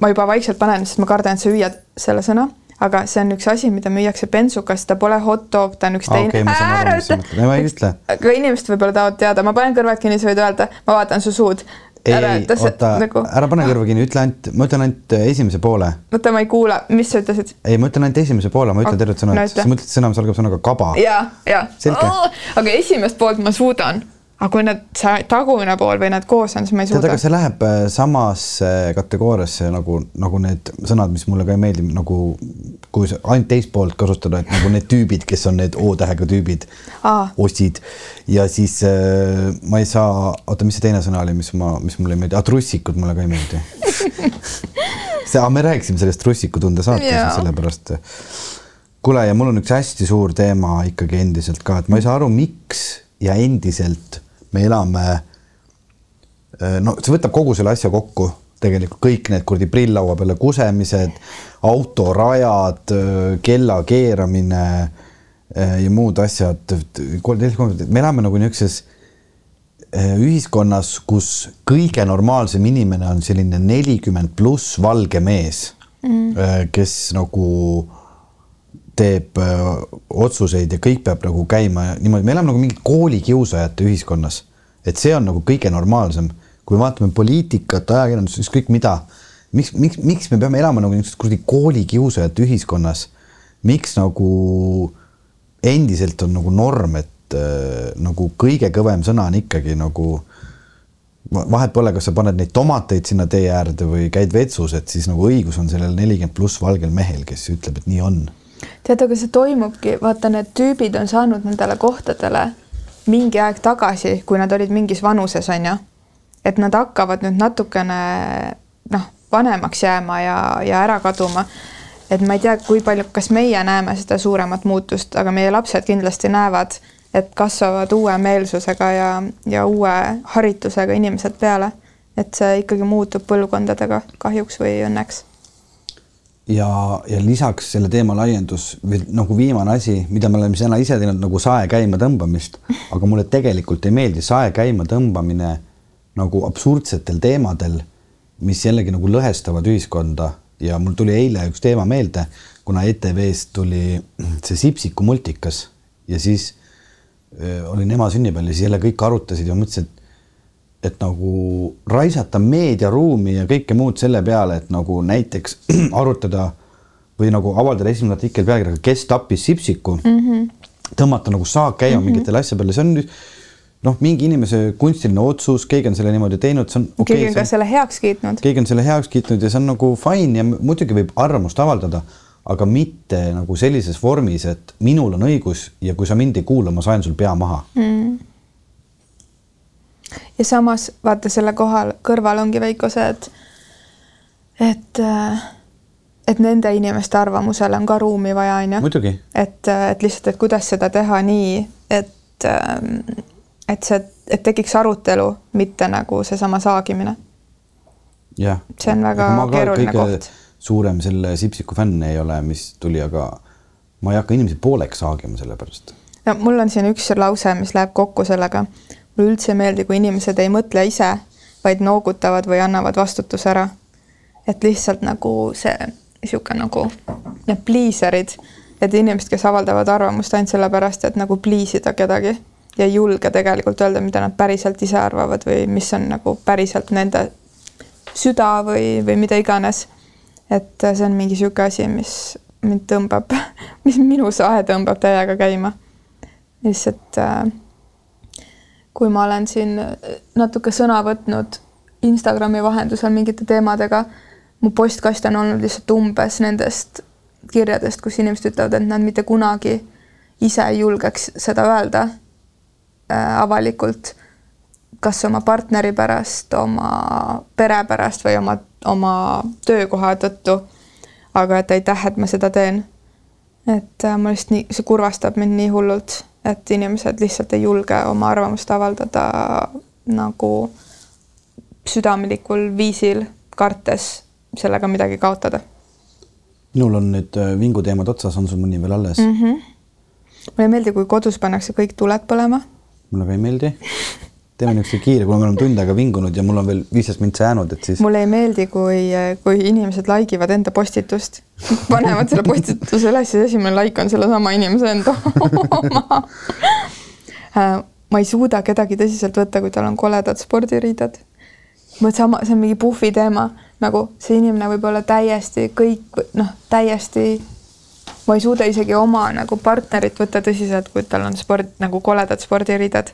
ma juba vaikselt panen, sest ma kardan, et sa hüüad selle sõna, aga see on üks asi, mida müüakse bensukas, ta pole hot dog, ta on üks teine okei, sa mõtled. Ei, ma ei ütle. aga inimesed võib-olla tahavad teada, ma panen kõrvad kinni, sa võid öelda, ma vaatan su suud. ei, ei, oota, nagu, ära pane kõrva kinni, ütle ainult, ma ütlen ainult esimese poole. oota, ma ei kuula, mis sa ütlesid? ei, ma ütlen ainult esimese poole, ma ütlen Ok, tervet sõna ütle. sa mõtled sõna, mis algab sõnaga kaba. ja, ja. Aga esimest poolt ma suudan, aga kui nad, see tagumine pool või nad koos on, siis ma ei suuda aga. see läheb äh, samasse kategooriasse nagu, nagu need sõnad, mis mulle ka ei meeldi, nagu kui ainult teist poolt kasutada, et nagu need tüübid, kes on need O-tähega tüübid ossid ja siis äh, ma ei saa, oota, mis see teine sõna oli, mis ma, mis mulle ei meeldi, trussikud mulle ka ei meeldi. see, me rääkisime sellest trussikutunde saates ja sellepärast. kuule, ja mul on üks hästi suur teema ikkagi endiselt ka, et ma ei saa aru, miks ja endiselt me elame Äh, no see võtab kogu selle asja kokku, tegelikult kõik need kuradi prilllaua peale kusemised, autorajad, kella keeramine äh, ja muud asjad. me elame nagu niisuguses äh, ühiskonnas, kus kõige normaalsem inimene on selline nelikümmend pluss valge mees mm., kes nagu teeb öö, otsuseid ja kõik peab nagu käima niimoodi, me elame nagu mingit koolikiusajate ühiskonnas, et see on nagu kõige normaalsem, kui vaatame poliitikat, ajakirjandust, ükskõik mida, miks, miks, miks me peame elama nagu niisuguses kuradi koolikiusajate ühiskonnas, miks nagu endiselt on nagu norm, et äh, nagu kõige kõvem sõna on ikkagi nagu va- vahet pole, kas sa paned neid tomateid sinna tee äärde või käid vetsus, et siis nagu õigus on sellel nelikümmend pluss valgel mehel, kes ütleb, et nii on tead, aga see toimubki, vaata, need tüübid on saanud nendele kohtadele mingi aeg tagasi, kui nad olid mingis vanuses, on ju. et nad hakkavad nüüd natukene noh, vanemaks jääma ja, ja ära kaduma. et ma ei tea, kui palju, kas meie näeme seda suuremat muutust, aga meie lapsed kindlasti näevad, et kasvavad uue meelsusega ja, ja uue haritusega inimesed peale. et see ikkagi muutub põlvkondadega kahjuks või õnneks ja, ja lisaks selle teema laiendus veel nagu viimane asi, mida me oleme täna ise teinud nagu sae käima tõmbamist, aga mulle tegelikult ei meeldi sae käima tõmbamine nagu absurdsetel teemadel, mis jällegi nagu lõhestavad ühiskonda. Ja mul tuli eile üks teema meelde, kuna ETV-st tuli see Sipsiku multikas ja siis öö, olin ema sünnipäeval ja siis jälle kõik arutasid ja mõtlesin, et et nagu raisata meediaruumi ja kõike muud selle peale, et nagu näiteks arutada või nagu avaldada esimene artikkel pealkirjaga Kes tappis Sipsiku mm. -hmm. tõmmata nagu saak käima mm -hmm. mingitele asjadele, see on noh, mingi inimese kunstiline otsus, keegi on selle niimoodi teinud, see on okay,. keegi on ka selle heaks kiitnud. keegi on selle heaks kiitnud ja see on nagu fine ja muidugi võib arvamust avaldada, aga mitte nagu sellises vormis, et minul on õigus ja kui sa mind ei kuula, ma saen sul pea maha mm ja samas vaata selle kohal kõrval ongi Veiko see, et, et, äh, et nende inimeste arvamusele on ka ruumi vaja, on ju. et, äh, et lihtsalt, et kuidas seda teha nii, et, ähm, et see, et tekiks arutelu, mitte nagu seesama saagimine. see on väga keeruline koht. suurem selle Sipsiku fänn ei ole, mis tuli, aga ma ei hakka inimesi pooleks saagima selle pärast. no mul on siin üks lause, mis läheb kokku sellega mulle üldse ei meeldi, kui inimesed ei mõtle ise, vaid noogutavad või annavad vastutuse ära. et lihtsalt nagu see niisugune nagu need pliiserid, et inimesed, kes avaldavad arvamust ainult sellepärast, et nagu pliisida kedagi ja ei julge tegelikult öelda, mida nad päriselt ise arvavad või mis on nagu päriselt nende süda või, või mida iganes. et see on mingi niisugune asi, mis mind tõmbab, mis minu sae tõmbab täiega käima. lihtsalt äh, kui ma olen siin natuke sõna võtnud Instagrami vahendusel mingite teemadega, mu postkast on olnud lihtsalt umbes nendest kirjadest, kus inimesed ütlevad, et nad mitte kunagi ise ei julgeks seda öelda äh, avalikult, kas oma partneri pärast, oma pere pärast või oma, oma töökoha tõttu. aga et aitäh, et ma seda teen. et äh, ma lihtsalt nii, see kurvastab mind nii hullult et inimesed lihtsalt ei julge oma arvamust avaldada nagu südamelikul viisil, kartes sellega midagi kaotada. minul on nüüd äh, vinguteemad otsas, on sul mõni veel alles mm? -hmm. mulle ei meeldi, kui kodus pannakse kõik tuled põlema. mulle ka ei meeldi teeme niisuguse kiire, kuna me oleme tund aega vingunud ja mul on veel viisteist mintsi jäänud, et siis. mulle ei meeldi, kui, kui inimesed like ivad enda postitust, panevad selle postituse üles ja esimene like on sellesama inimese enda oma äh, ma ei suuda kedagi tõsiselt võtta, kui tal on koledad spordiriided. vot sama, see on mingi puhvi teema, nagu see inimene võib olla täiesti kõik noh, täiesti ma ei suuda isegi oma nagu partnerit võtta tõsiselt, kui tal on sport nagu koledad spordiriided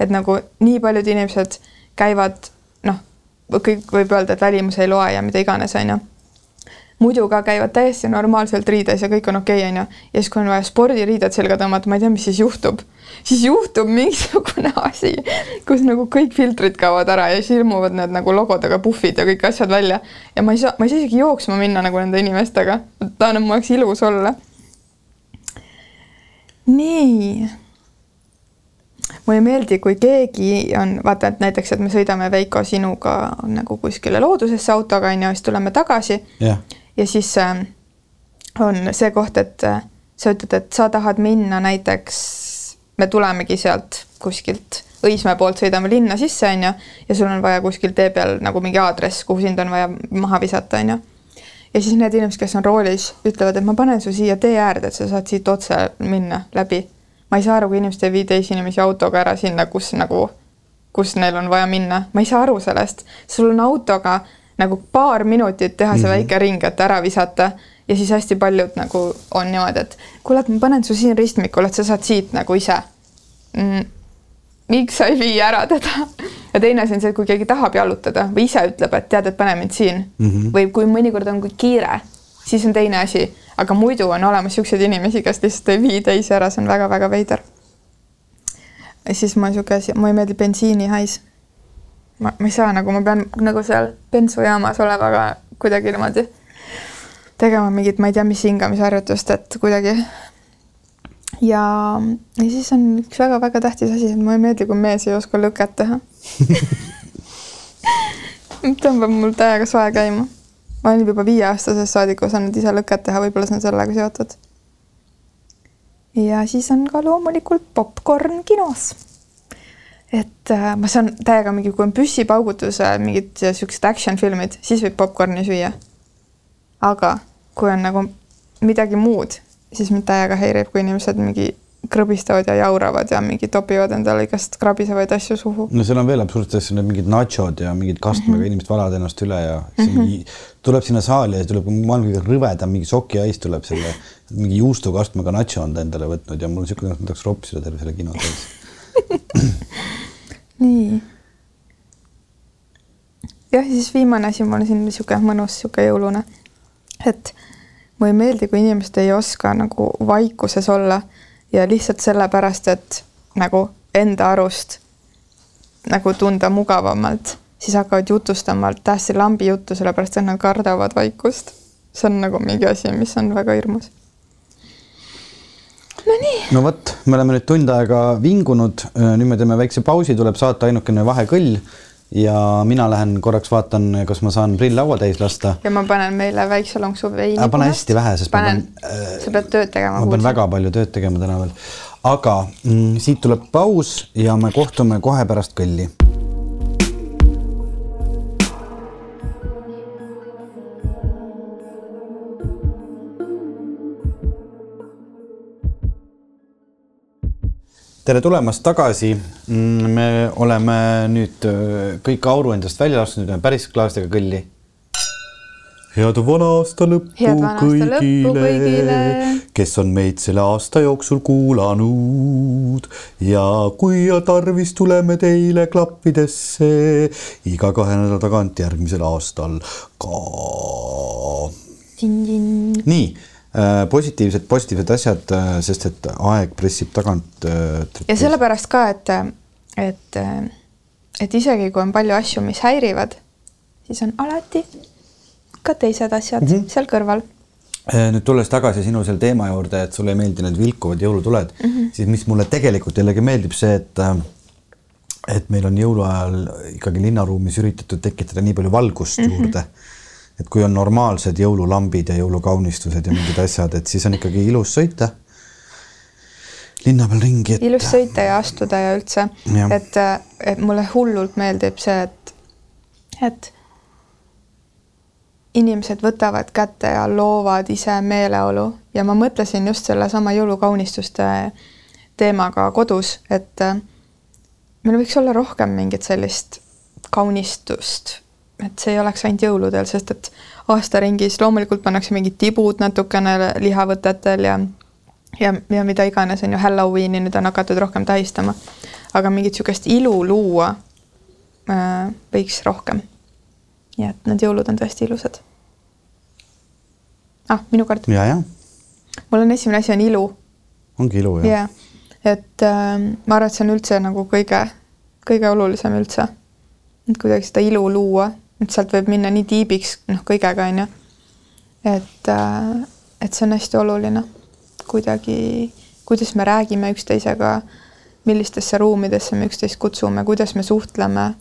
et nagu nii paljud inimesed käivad noh, kõik võib öelda, et välimus ei loe ja mida iganes, onju. muidu ka käivad täiesti normaalselt riides ja kõik on okei okay,, onju. ja siis, kui on vaja spordiriided selga tõmmata, ma ei tea, mis siis juhtub. siis juhtub mingisugune asi, kus nagu kõik filtrid kaovad ära ja siis ilmuvad need nagu logodega puhvid ja kõik asjad välja. ja ma ei saa, ma ei saa isegi jooksma minna nagu nende inimestega. tahan, et mul oleks ilus olla. nii mulle ei meeldi, kui keegi on, vaata, et näiteks, et me sõidame Veiko sinuga nagu kuskile loodusesse autoga onju, siis tuleme tagasi. Yeah.. ja siis äh, on see koht, et äh, sa ütled, et sa tahad minna näiteks, me tulemegi sealt kuskilt Õismäe poolt sõidame linna sisse, onju, ja sul on vaja kuskil tee peal nagu mingi aadress, kuhu sind on vaja maha visata, onju. ja siis need inimesed, kes on roolis, ütlevad, et ma panen su siia tee äärde, et sa saad siit otse minna läbi ma ei saa aru, kui inimesed ei vii teisi inimesi autoga ära sinna, kus nagu, kus neil on vaja minna, ma ei saa aru sellest. sul on autoga nagu paar minutit teha see mm -hmm. väike ring, et ära visata ja siis hästi paljud nagu on niimoodi, et kuule, et ma panen su siin ristmikul, et sa saad siit nagu ise mm,. miks sa ei vii ära teda? ja teine asi on see, et kui keegi tahab jalutada või ise ütleb, et tead, et pane mind siin mm -hmm. või kui mõnikord on kiire, siis on teine asi aga muidu on olemas niisuguseid inimesi, kes lihtsalt ei vii teisi ära, see on väga-väga veider. siis ma niisugune asi, mulle ei meeldi bensiinihais. ma, ma ei saa nagu, ma pean nagu seal bensujaamas olema ka kuidagi niimoodi tegema mingit, ma ei tea, mis hingamisharjutust, et kuidagi. ja, ja siis on üks väga-väga tähtis asi, et mulle ei meeldi, kui mees ei oska lõket teha tõmbab mul täiega soe käima ma olen juba viieaastasest saadik osanud ise lõket teha, võib-olla see on sellega seotud. ja siis on ka loomulikult popkorn kinos. et äh, ma saan täiega mingi, kui on püssipaugutus, mingid siuksed action filmid, siis võib popkorni süüa. aga kui on nagu midagi muud, siis mind täiega häirib, kui inimesed mingi krõbistavad ja jauravad ja mingi topivad endale igast krabisevaid asju suhu. no seal on veel absurdseid asju, mingid nachod ja mingid kastmega mm -hmm. inimesed valavad ennast üle ja mm -hmm. mingi, tuleb sinna saali ja tuleb maailma kõige rõvedam mingi sokiais tuleb selle mingi juustukastmega nacho on ta endale võtnud ja mul on niisugune, et ma tahaks ropsida terve selle kino täis nii. jah, siis viimane asi, mul on siin niisugune mõnus niisugune jõulune, et mulle ei meeldi, kui inimesed ei oska nagu vaikuses olla ja lihtsalt sellepärast, et nagu enda arust nagu tunda mugavamalt, siis hakkavad jutustama täiesti lambi juttu, sellepärast et nad kardavad vaikust. see on nagu mingi asi, mis on väga hirmus. Nonii. no vot, me oleme nüüd tund aega vingunud, nüüd me teeme väikse pausi, tuleb saata ainukene vahekõll ja mina lähen korraks vaatan, kas ma saan prilllaua täis lasta. ja ma panen meile väikse lonksu veini. pane hästi vähe, sest panen, ma pean. Äh, sa pead tööd tegema. ma pean väga palju tööd tegema täna veel, aga mm, siit tuleb paus ja me kohtume kohe pärast kõlli tere tulemast tagasi. Mm, me oleme nüüd äh, kõik auru endast välja lasknud, nüüd on päris klaaslastega kõlli. head vana aasta lõppu kõigile, kõigile., kes on meid selle aasta jooksul kuulanud ja kui tarvis, tuleme teile klappidesse iga kahe nädala tagant järgmisel aastal ka. nii positiivsed, positiivsed asjad, äh, sest et aeg pressib tagant. Äh, ja sellepärast ka, et, et, et isegi kui on palju asju, mis häirivad, siis on alati ka teised asjad mm -hmm. seal kõrval. nüüd tulles tagasi sinu selle teema juurde, et sulle ei meeldi need vilkuvad jõulutuled mm, -hmm. siis mis mulle tegelikult jällegi meeldib see, et et meil on jõuluajal ikkagi linnaruumis üritatud tekitada nii palju valgust mm -hmm. juurde et kui on normaalsed jõululambid ja jõulukaunistused ja mingid asjad, et siis on ikkagi ilus sõita. Linna peal ringi et.... ilus sõita ja astuda ja üldse, et, et mulle hullult meeldib see, et, et inimesed võtavad kätte ja loovad ise meeleolu. Ja ma mõtlesin just sellesama jõulukaunistuste teemaga kodus, et meil võiks olla rohkem mingit sellist kaunistust et see ei oleks ainult jõuludel, sest et aastaringis loomulikult pannakse mingid tibud natukene lihavõtetel ja ja, ja mida iganes on ju Halloweeni nüüd on hakatud rohkem tähistama. aga mingit niisugust ilu luua äh, võiks rohkem. nii et need jõulud on tõesti ilusad. ah, minu kord. ja, ja. mul on esimene asi on ilu. ongi ilu jah yeah.? et äh, ma arvan, et see on üldse nagu kõige, kõige olulisem üldse. et kuidagi seda ilu luua et sealt võib minna nii tiibiks, noh, kõigega on ju. et, äh, et see on hästi oluline kuidagi, kuidas me räägime üksteisega, millistesse ruumidesse me üksteist kutsume, kuidas me suhtleme,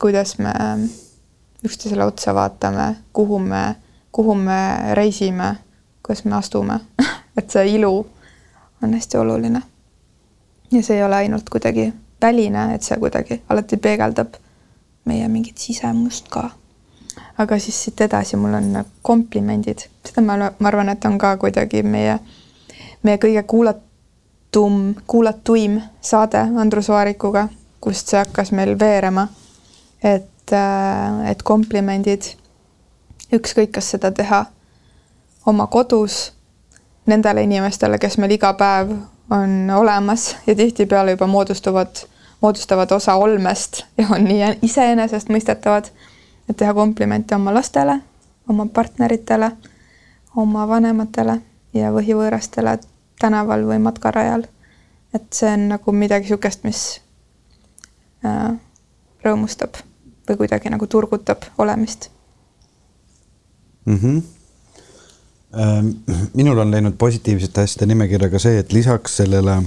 kuidas me üksteisele otsa vaatame, kuhu me, kuhu me reisime, kuidas me astume et see ilu on hästi oluline. ja see ei ole ainult kuidagi väline, et see kuidagi alati peegeldab meie mingit sisemust ka aga siis siit edasi mul on komplimendid, seda ma, ma arvan, et on ka kuidagi meie, meie kõige kuulatum, kuulatuim saade Andrus Vaarikuga, kust see hakkas meil veerema. et, äh, et komplimendid, ükskõik, kas seda teha oma kodus, nendele inimestele, kes meil iga päev on olemas ja tihtipeale juba moodustuvad, moodustavad osa olmest ja on nii iseenesestmõistetavad et teha komplimente oma lastele, oma partneritele, oma vanematele ja võhivõõrastele tänaval või matkarajal. et see on nagu midagi niisugust, mis äh, rõõmustab või kuidagi nagu turgutab olemist mm. -hmm. minul on läinud positiivsete asjade nimekirja ka see, et lisaks sellele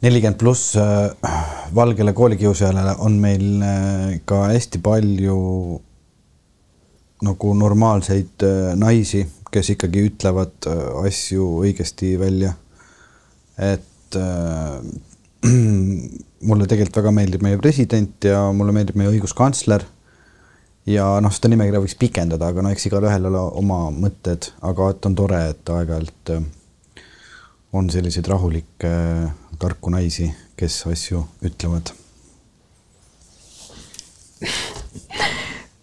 nelikümmend pluss äh, valgele koolikiusajale on meil äh, ka hästi palju nagu normaalseid äh, naisi, kes ikkagi ütlevad asju õigesti välja. et äh, mulle tegelikult väga meeldib meie president ja mulle meeldib meie õiguskantsler. ja noh, seda nimekirja võiks pikendada, aga no eks igalühel ole oma mõtted, aga et on tore, et aeg-ajalt on selliseid rahulikke, tarku naisi, kes asju ütlevad.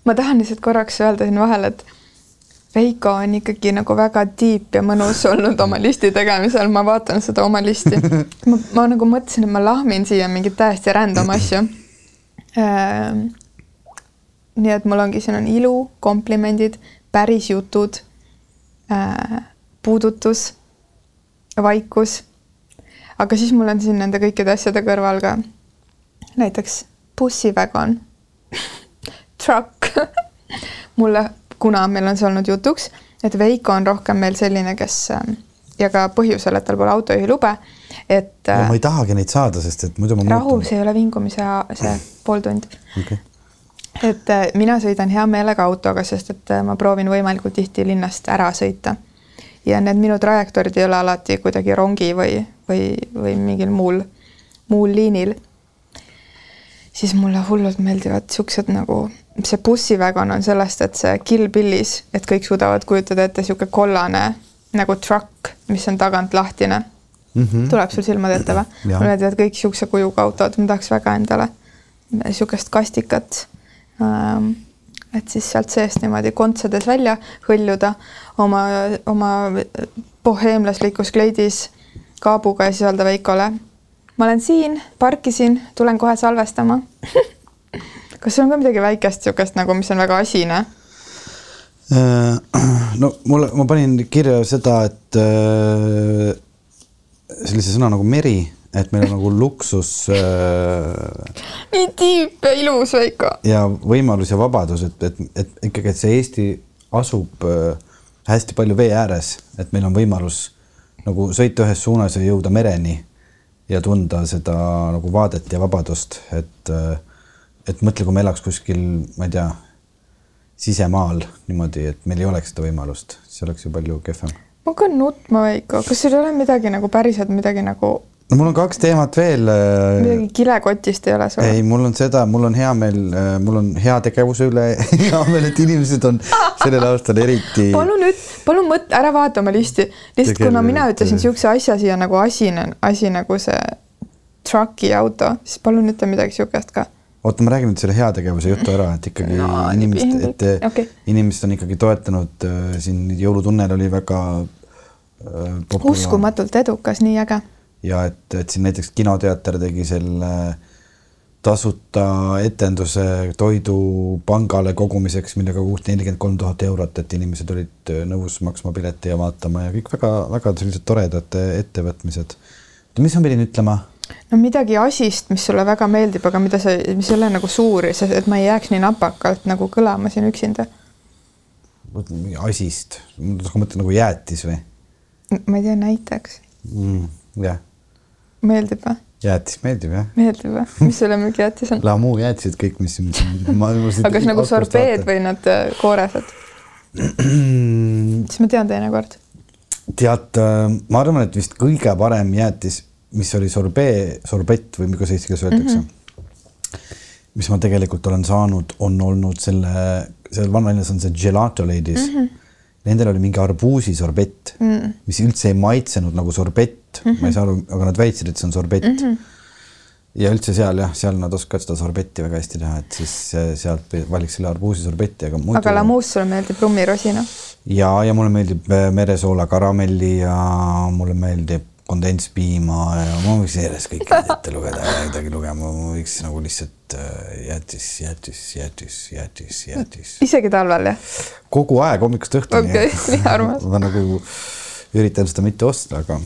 ma tahan lihtsalt korraks öelda siin vahele, et Veiko on ikkagi nagu väga deep ja mõnus olnud oma listi tegemisel, ma vaatan seda oma listi. ma, ma nagu mõtlesin, et ma lahmin siia mingeid täiesti random asju äh,. nii et mul ongi, siin on ilu, komplimendid, päris jutud äh,, puudutus, vaikus. Aga siis mul on siin nende kõikide asjade kõrval ka näiteks bussivägon truck mulle kuna meil on see olnud jutuks, et Veiko on rohkem meil selline, kes ähm, ja ka põhjusel, et tal pole autojuhilube, et no,. ma ei tahagi neid saada, sest et muidu ma rahu, see ei ole vingumise see pool tundi okay.. et äh, mina sõidan hea meelega autoga, sest et äh, ma proovin võimalikult tihti linnast ära sõita. ja need minu trajektoorid ei ole alati kuidagi rongi või, või, või mingil muul, muul liinil. siis mulle hullult meeldivad siuksed nagu see bussivägon on sellest, et see Kill Billis, et kõik suudavad kujutada ette niisugune kollane nagu truck, mis on tagant lahtine mm. -hmm. tuleb sul silmade ette või? mulle meeldivad kõik niisuguse kujuga autod, ma tahaks väga endale niisugust kastikat ähm,. et siis sealt seest niimoodi kontsedes välja hõljuda oma, oma boheemlaslikus kleidis kaabuga ja siis öelda Veikole. ma olen siin, parkisin, tulen kohe salvestama kas sul on ka midagi väikest niisugust nagu, mis on väga asine? Äh, no mulle, ma panin kirja seda, et äh, sellise sõna nagu meri, et meil on nagu luksus äh,. nii tiip ja ilus, Veiko. ja võimalus ja vabadus, et, et, et ikkagi, et see Eesti asub äh, hästi palju vee ääres, et meil on võimalus nagu sõita ühes suunas ja jõuda mereni ja tunda seda nagu vaadet ja vabadust, et et mõtle, kui me elaks kuskil, ma ei tea, sisemaal niimoodi, et meil ei oleks seda võimalust, siis oleks ju palju kehvem. ma hakkan nutma, Veiko, kas sul ei ole midagi nagu päriselt midagi nagu no mul on kaks teemat veel. Äh, midagi kilekotist ei ole sul? ei, mul on seda, mul on hea meel, äh, mul on heategevuse üle hea meel, et inimesed on sellel aastal eriti. palun nüüd, palun mõtle, ära vaata oma listi, lihtsalt kuna mina ütlesin niisuguse asja siia nagu asine, asi nagu see truck'i auto, siis palun ütle midagi niisugust ka oota, ma räägin nüüd selle heategevuse jutu ära, et ikkagi no, inimesed, et okay. inimesed on ikkagi toetanud äh, siin Jõulutunnel oli väga äh,. uskumatult edukas, nii äge. Ja et, et siin näiteks Kinoteater tegi selle tasuta etenduse toidupangale kogumiseks, millega koguti nelikümmend kolm tuhat eurot, et inimesed olid äh, nõus maksma pileti ja vaatama ja kõik väga-väga sellised toredad ettevõtmised. mis ma pidin ütlema? no midagi asist, mis sulle väga meeldib, aga mida sa, mis ei ole nagu suur, et ma ei jääks nii napakalt nagu kõlama siin üksinda. asist, ma mõtlen nagu jäätis või? ma ei tea, näiteks mm,. jah. Meeldib või? jäätis meeldib jah. meeldib või? mis selle mingi jäätis on? Lamu jäätised kõik, mis aga kas nagu sorbeed või nad äh, kooresed siis ma tean teinekord. tead, äh, ma arvan, et vist kõige parem jäätis mis oli sorbee, sorbett või kuidas eesti keeles öeldakse mm. -hmm. mis ma tegelikult olen saanud, on olnud selle, seal vanalinnas on see gelato ladies mm. -hmm. Nendel oli mingi arbuusisorbett mm, mis üldse ei maitsenud nagu sorbett mm, -hmm. ma ei saa aru, aga nad väitsid, et see on sorbett mm. -hmm. ja üldse seal jah, seal nad oskavad seda sorbetti väga hästi teha, et siis sealt valiks selle arbuusisorbetti, aga muidu. aga lamuus sulle meeldib rummirosina? ja, ja mulle meeldib äh, meresoola karamelli ja mulle meeldib kondentspiima ja ma võiks järjest kõike ette lugeda ja midagi lugema, ma võiks nagu lihtsalt äh, jäätis, jäätis, jäätis, jäätis, jäätis. isegi talvel jah? kogu aeg hommikust õhtuni. okei okay,, nii armas. ma nagu üritan seda mitte osta, aga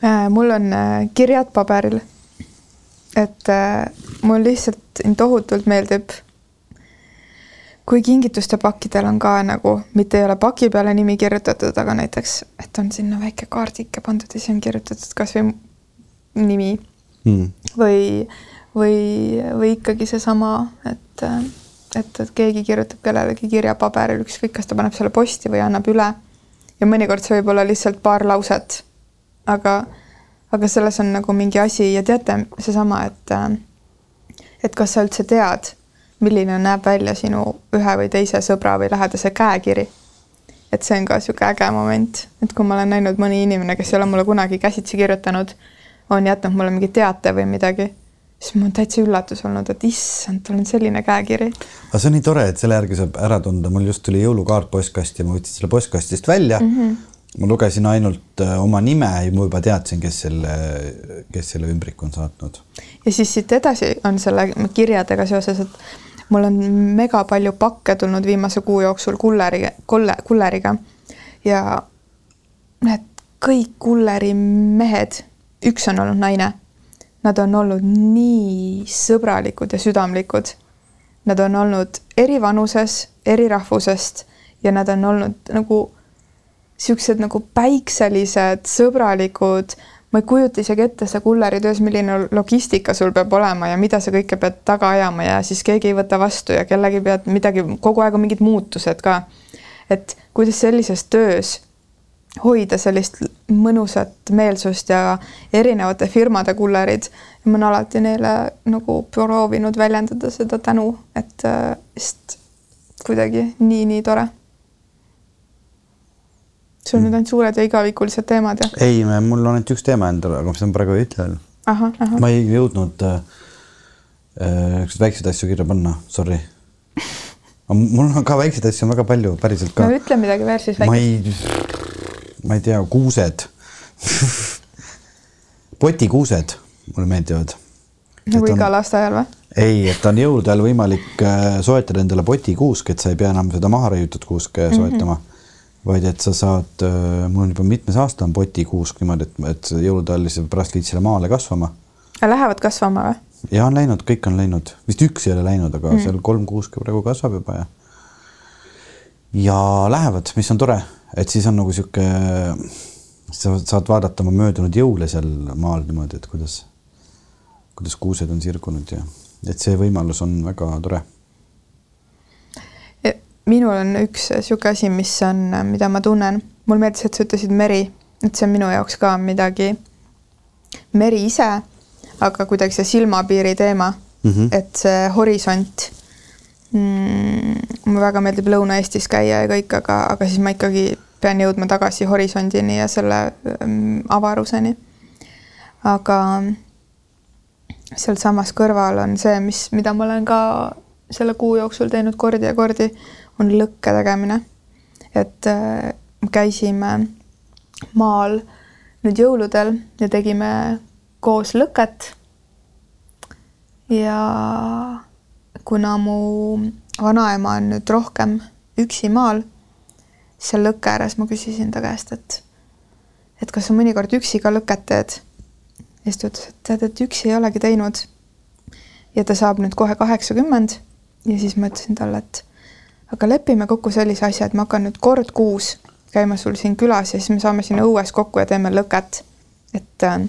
äh,. mul on äh, kirjad paberil. et äh, mul lihtsalt tohutult meeldib kui kingituste pakkidel on ka nagu, mitte ei ole paki peale nimi kirjutatud, aga näiteks, et on sinna väike kaardike pandud ja siis on kirjutatud kasvõi nimi mm. või, või, või ikkagi seesama, et, et, et keegi kirjutab kellelegi kirja paberil, ükskõik, kas ta paneb selle posti või annab üle. ja mõnikord see võib olla lihtsalt paar lauset. aga, aga selles on nagu mingi asi ja teate, seesama, et, et kas sa üldse tead milline näeb välja sinu ühe või teise sõbra või lähedase käekiri. et see on ka niisugune äge moment, et kui ma olen näinud mõni inimene, kes ei ole mulle kunagi käsitsi kirjutanud, on jätnud mulle mingi teate või midagi, siis mul on täitsa üllatus olnud, et issand, tal on selline käekiri. aga see on nii tore, et selle järgi saab ära tunda, mul just tuli jõulukaart postkasti ja ma võtsin selle postkastist välja mm. -hmm. ma lugesin ainult äh, oma nime ja ma juba teadsin, kes selle, kes selle ümbriku on saatnud. ja siis siit edasi on selle kirjadega seoses, et mul on mega palju pakke tulnud viimase kuu jooksul kulleri, kulle, kulleriga ja need kõik kulleri mehed, üks on olnud naine, nad on olnud nii sõbralikud ja südamlikud. Nad on olnud eri vanuses, eri rahvusest ja nad on olnud nagu siuksed nagu päikselised, sõbralikud ma ei kujuta isegi ette see kulleritöös, milline logistika sul peab olema ja mida sa kõike pead taga ajama ja siis keegi ei võta vastu ja kellegi pead midagi, kogu aeg on mingid muutused ka. et kuidas sellises töös hoida sellist mõnusat meelsust ja erinevate firmade kullerid. ma olen alati neile nagu proovinud väljendada seda tänu, et äh, kuidagi nii-nii tore sul nüüd ainult suured ja igavikulised teemad ja? ei, mul on ainult üks teema endal, aga ma praegu ei ütle veel. ma ei jõudnud äh, äh väikseid asju kirja panna, sorry. mul on ka väikseid asju on väga palju, päriselt ka. no ütle midagi veel siis ma ei, ma ei tea, kuused potikuused mulle meeldivad. nagu igal lasteaial või? ei, et on jõulude ajal võimalik äh, soetada endale potikuusk, et sa ei pea enam seda maha raiutud kuuske mm -hmm. Vaid et sa saad, äh, mul on juba mitmes aasta on potikuusk niimoodi, et, et jõulude ajal siis pärast viid selle maale kasvama. Lähevad kasvama või? ja on läinud, kõik on läinud, vist üks ei ole läinud, aga mm. seal kolm kuuske praegu kasvab juba ja. ja lähevad, mis on tore, et siis on nagu sihuke, sa saad vaadata oma möödunud jõule seal maal niimoodi, et kuidas, kuidas kuused on sirgunud ja et see võimalus on väga tore minul on üks niisugune asi, mis on, mida ma tunnen, mulle meeldis, et sa ütlesid meri, et see on minu jaoks ka midagi, meri ise, aga kuidagi see silmapiiri teema mm, -hmm. et see horisont mm,. mulle väga meeldib Lõuna-Eestis käia ja kõik, aga, aga siis ma ikkagi pean jõudma tagasi horisondini ja selle ähm, avaruseni. aga sealsamas kõrval on see, mis, mida ma olen ka selle kuu jooksul teinud kordi ja kordi, on lõkke tegemine. et äh, käisime maal nüüd jõuludel ja tegime koos lõket. ja kuna mu vanaema on nüüd rohkem üksi maal, seal lõkke ääres ma küsisin ta käest, et et kas sa mõnikord üksi ka lõket teed. ja siis ta ütles, et tead, et üksi ei olegi teinud. ja ta saab nüüd kohe kaheksakümmend ja siis ma ütlesin talle, et aga lepime kokku sellise asja, et ma hakkan nüüd kord kuus käima sul siin külas ja siis me saame siin õues kokku ja teeme lõket. et, äh,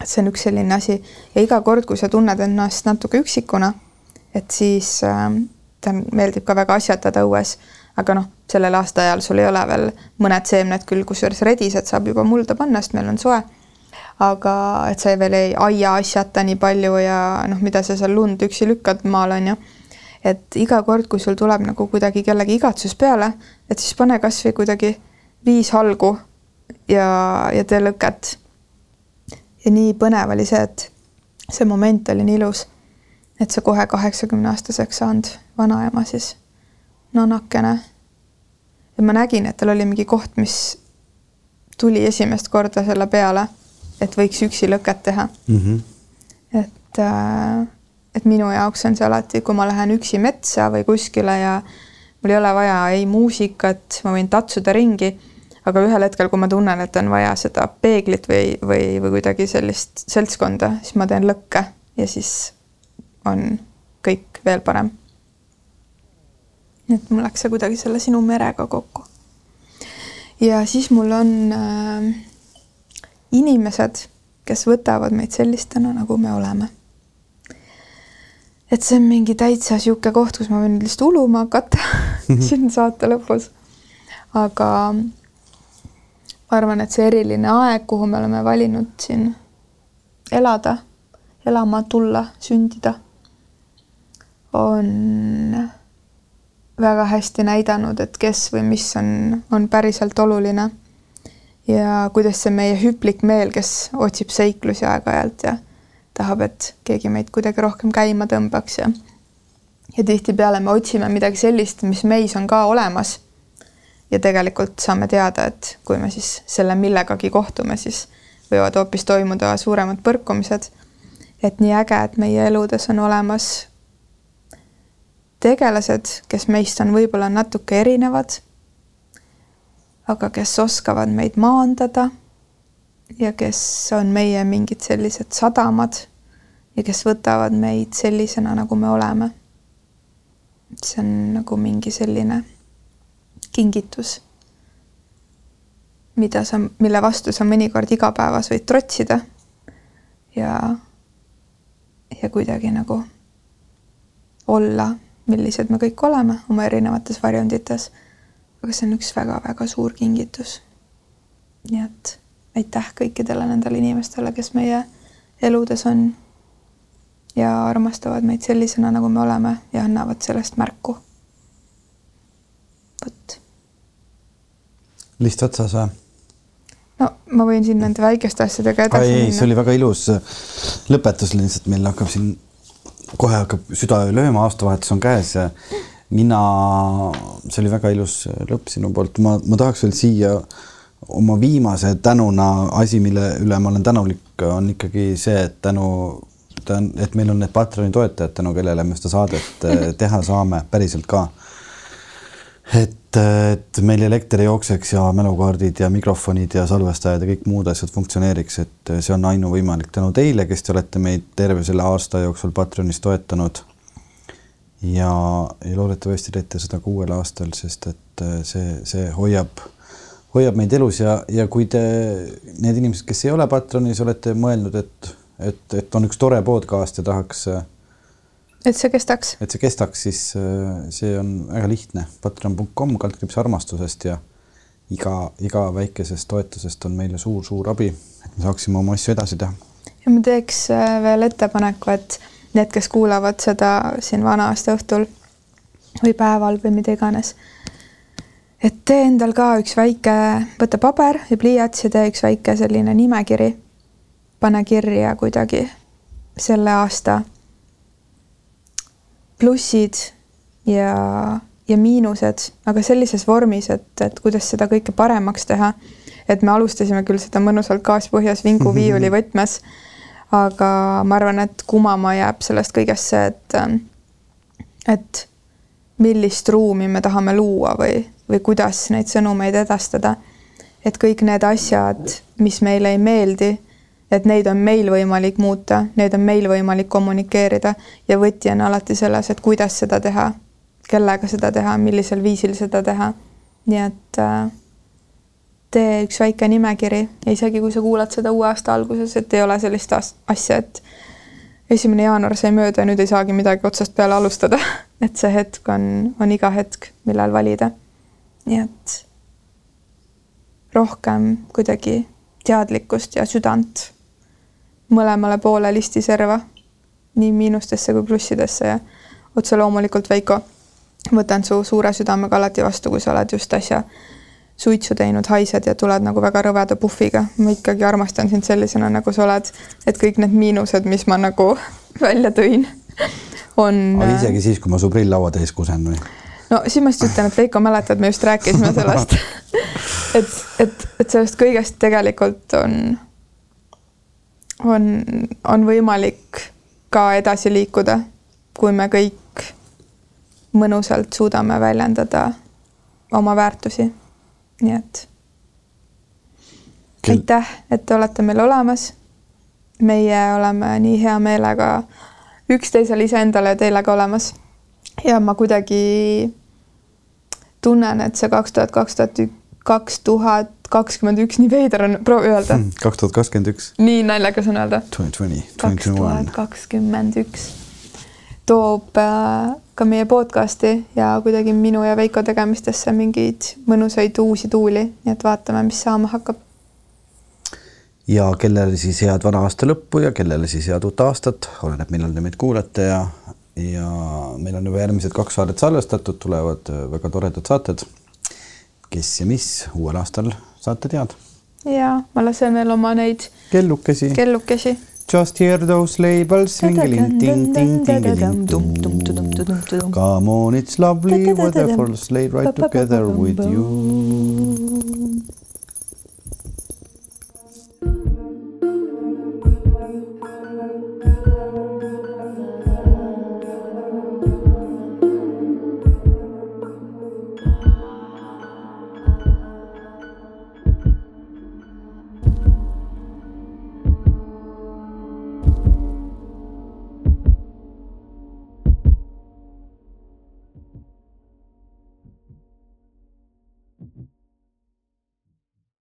et see on üks selline asi ja iga kord, kui sa tunned ennast natuke üksikuna, et siis äh, ta meeldib ka väga asjatada õues, aga noh, sellel aastaajal sul ei ole veel mõned seemned küll, kusjuures redised saab juba mulda panna, sest meil on soe. aga et sa veel ei aia asjata nii palju ja noh, mida sa seal lund üksi lükkad maal on ju et iga kord, kui sul tuleb nagu kuidagi kellegi igatsus peale, et siis pane kasvõi kuidagi viis halgu ja, ja tee lõket. ja nii põnev oli see, et see moment oli nii ilus, et see kohe kaheksakümne aastaseks saanud vanaema siis, nonakene. ja ma nägin, et tal oli mingi koht, mis tuli esimest korda selle peale, et võiks üksi lõket teha mm. -hmm. et äh, et minu jaoks on see alati, kui ma lähen üksi metsa või kuskile ja mul ei ole vaja ei muusikat, ma võin tatsuda ringi, aga ühel hetkel, kui ma tunnen, et on vaja seda peeglit või, või, või kuidagi sellist seltskonda, siis ma teen lõkke ja siis on kõik veel parem. et mul läks see kuidagi selle sinu merega kokku. ja siis mul on äh, inimesed, kes võtavad meid sellistena, nagu me oleme et see on mingi täitsa sihuke koht, kus ma võin lihtsalt uluma hakata siin saate lõpus. aga ma arvan, et see eriline aeg, kuhu me oleme valinud siin elada, elama tulla, sündida, on väga hästi näidanud, et kes või mis on, on päriselt oluline. ja kuidas see meie hüplik meel, kes otsib seiklusi aeg-ajalt ja tahab, et keegi meid kuidagi rohkem käima tõmbaks ja ja tihtipeale me otsime midagi sellist, mis meis on ka olemas. ja tegelikult saame teada, et kui me siis selle millegagi kohtume, siis võivad hoopis toimuda suuremad põrkumised. et nii äge, et meie eludes on olemas tegelased, kes meist on võib-olla natuke erinevad, aga kes oskavad meid maandada ja kes on meie mingid sellised sadamad ja kes võtavad meid sellisena, nagu me oleme. see on nagu mingi selline kingitus, mida sa, mille vastu sa mõnikord igapäevas võid trotsida ja, ja kuidagi nagu olla millised me kõik oleme oma erinevates varjundites. aga see on üks väga-väga suur kingitus. nii et aitäh kõikidele nendele inimestele, kes meie eludes on ja armastavad meid sellisena, nagu me oleme ja annavad sellest märku. vot. list otsas või? no ma võin siin nende väikeste asjadega edasi ei, minna. see oli väga ilus lõpetus lihtsalt, meil hakkab siin kohe hakkab süda lööma, aastavahetus on käes ja mina, see oli väga ilus lõpp sinu poolt, ma, ma tahaks veel siia oma viimase tänuna asi, mille üle ma olen tänulik, on ikkagi see, et tänu, et meil on need Patreoni toetajad, tänu kellele me seda saadet teha saame päriselt ka et, et meil elekter jookseks ja mälukaardid ja mikrofonid ja salvestajad ja kõik muud asjad funktsioneeriks, et see on ainuvõimalik tänu teile, kes te olete meid terve selle aasta jooksul Patreonis toetanud. ja, ja loodetavasti teete seda ka uuel aastal, sest et see, see hoiab, hoiab meid elus ja, ja kui te, need inimesed, kes ei ole Patreonis, olete mõelnud, et, et, et on üks tore podcast ja tahaks et see kestaks? et see kestaks, siis see on väga lihtne, patreon.com kaldkriips armastusest ja iga, iga väikesest toetusest on meile suur-suur abi, et me saaksime oma asju edasi teha. ja ma teeks äh, veel ettepaneku, et need, kes kuulavad seda siin vana-aasta õhtul või päeval või mida iganes, et tee endal ka üks väike, võta paber ja pliiats ja tee üks väike selline nimekiri. pane kirja kuidagi selle aasta plussid ja, ja miinused, aga sellises vormis, et, et kuidas seda kõike paremaks teha. et me alustasime küll seda mõnusalt gaaspõhjas vinguviiuli võtmes, aga ma arvan, et kumama jääb sellest kõigest see, et, et millist ruumi me tahame luua või, või kuidas neid sõnumeid edastada. et kõik need asjad, mis meile ei meeldi et neid on meil võimalik muuta, neid on meil võimalik kommunikeerida ja võti on alati selles, et kuidas seda teha, kellega seda teha, millisel viisil seda teha. nii et äh, tee üks väike nimekiri ja isegi kui sa kuulad seda uue aasta alguses, et ei ole sellist asja, et esimene jaanuar sai mööda ja nüüd ei saagi midagi otsast peale alustada et see hetk on, on iga hetk, millal valida. Nii et rohkem kuidagi teadlikkust ja südant mõlemale poole listi serva, nii miinustesse kui plussidesse ja otse loomulikult, Veiko, võtan su suure südamega alati vastu, kui sa oled just äsja suitsu teinud, haised ja tuled nagu väga rõveda puhviga. ma ikkagi armastan sind sellisena, nagu sa oled, et kõik need miinused, mis ma nagu välja tõin, on. isegi siis, kui ma su prilllaua täis kusen või? No siis ma just ütlen, et Veiko, mäletad, me just rääkisime sellest et, et, et sellest kõigest tegelikult on on, on võimalik ka edasi liikuda, kui me kõik mõnusalt suudame väljendada oma väärtusi. nii et Kel... aitäh, et te olete meil olemas. meie oleme nii hea meelega üksteisele, iseendale ja teile ka olemas. Ja ma kuidagi tunnen, et see kaks tuhat kaks tuhat kaks tuhat kakskümmend üks, nii veider on, proovi öelda. Hmm, kaks tuhat kakskümmend üks. nii naljakas on öelda. kaks tuhat kakskümmend üks toob äh, ka meie podcast'i ja kuidagi minu ja Veiko tegemistesse mingeid mõnusaid uusi tuuli, nii et vaatame, mis saama hakkab. ja kellele siis head vana aasta lõppu ja kellele siis head uut aastat, oleneb, millal te meid kuulate ja ja meil on juba järgmised kaks saadet salvestatud, tulevad äh, väga toredad saated. kes ja mis uuel aastal saate teada. ja ma lasen veel oma neid kellukesi. kellukesi. Just hear those labels. Come on, it's lovely weather for sleigh right together with you.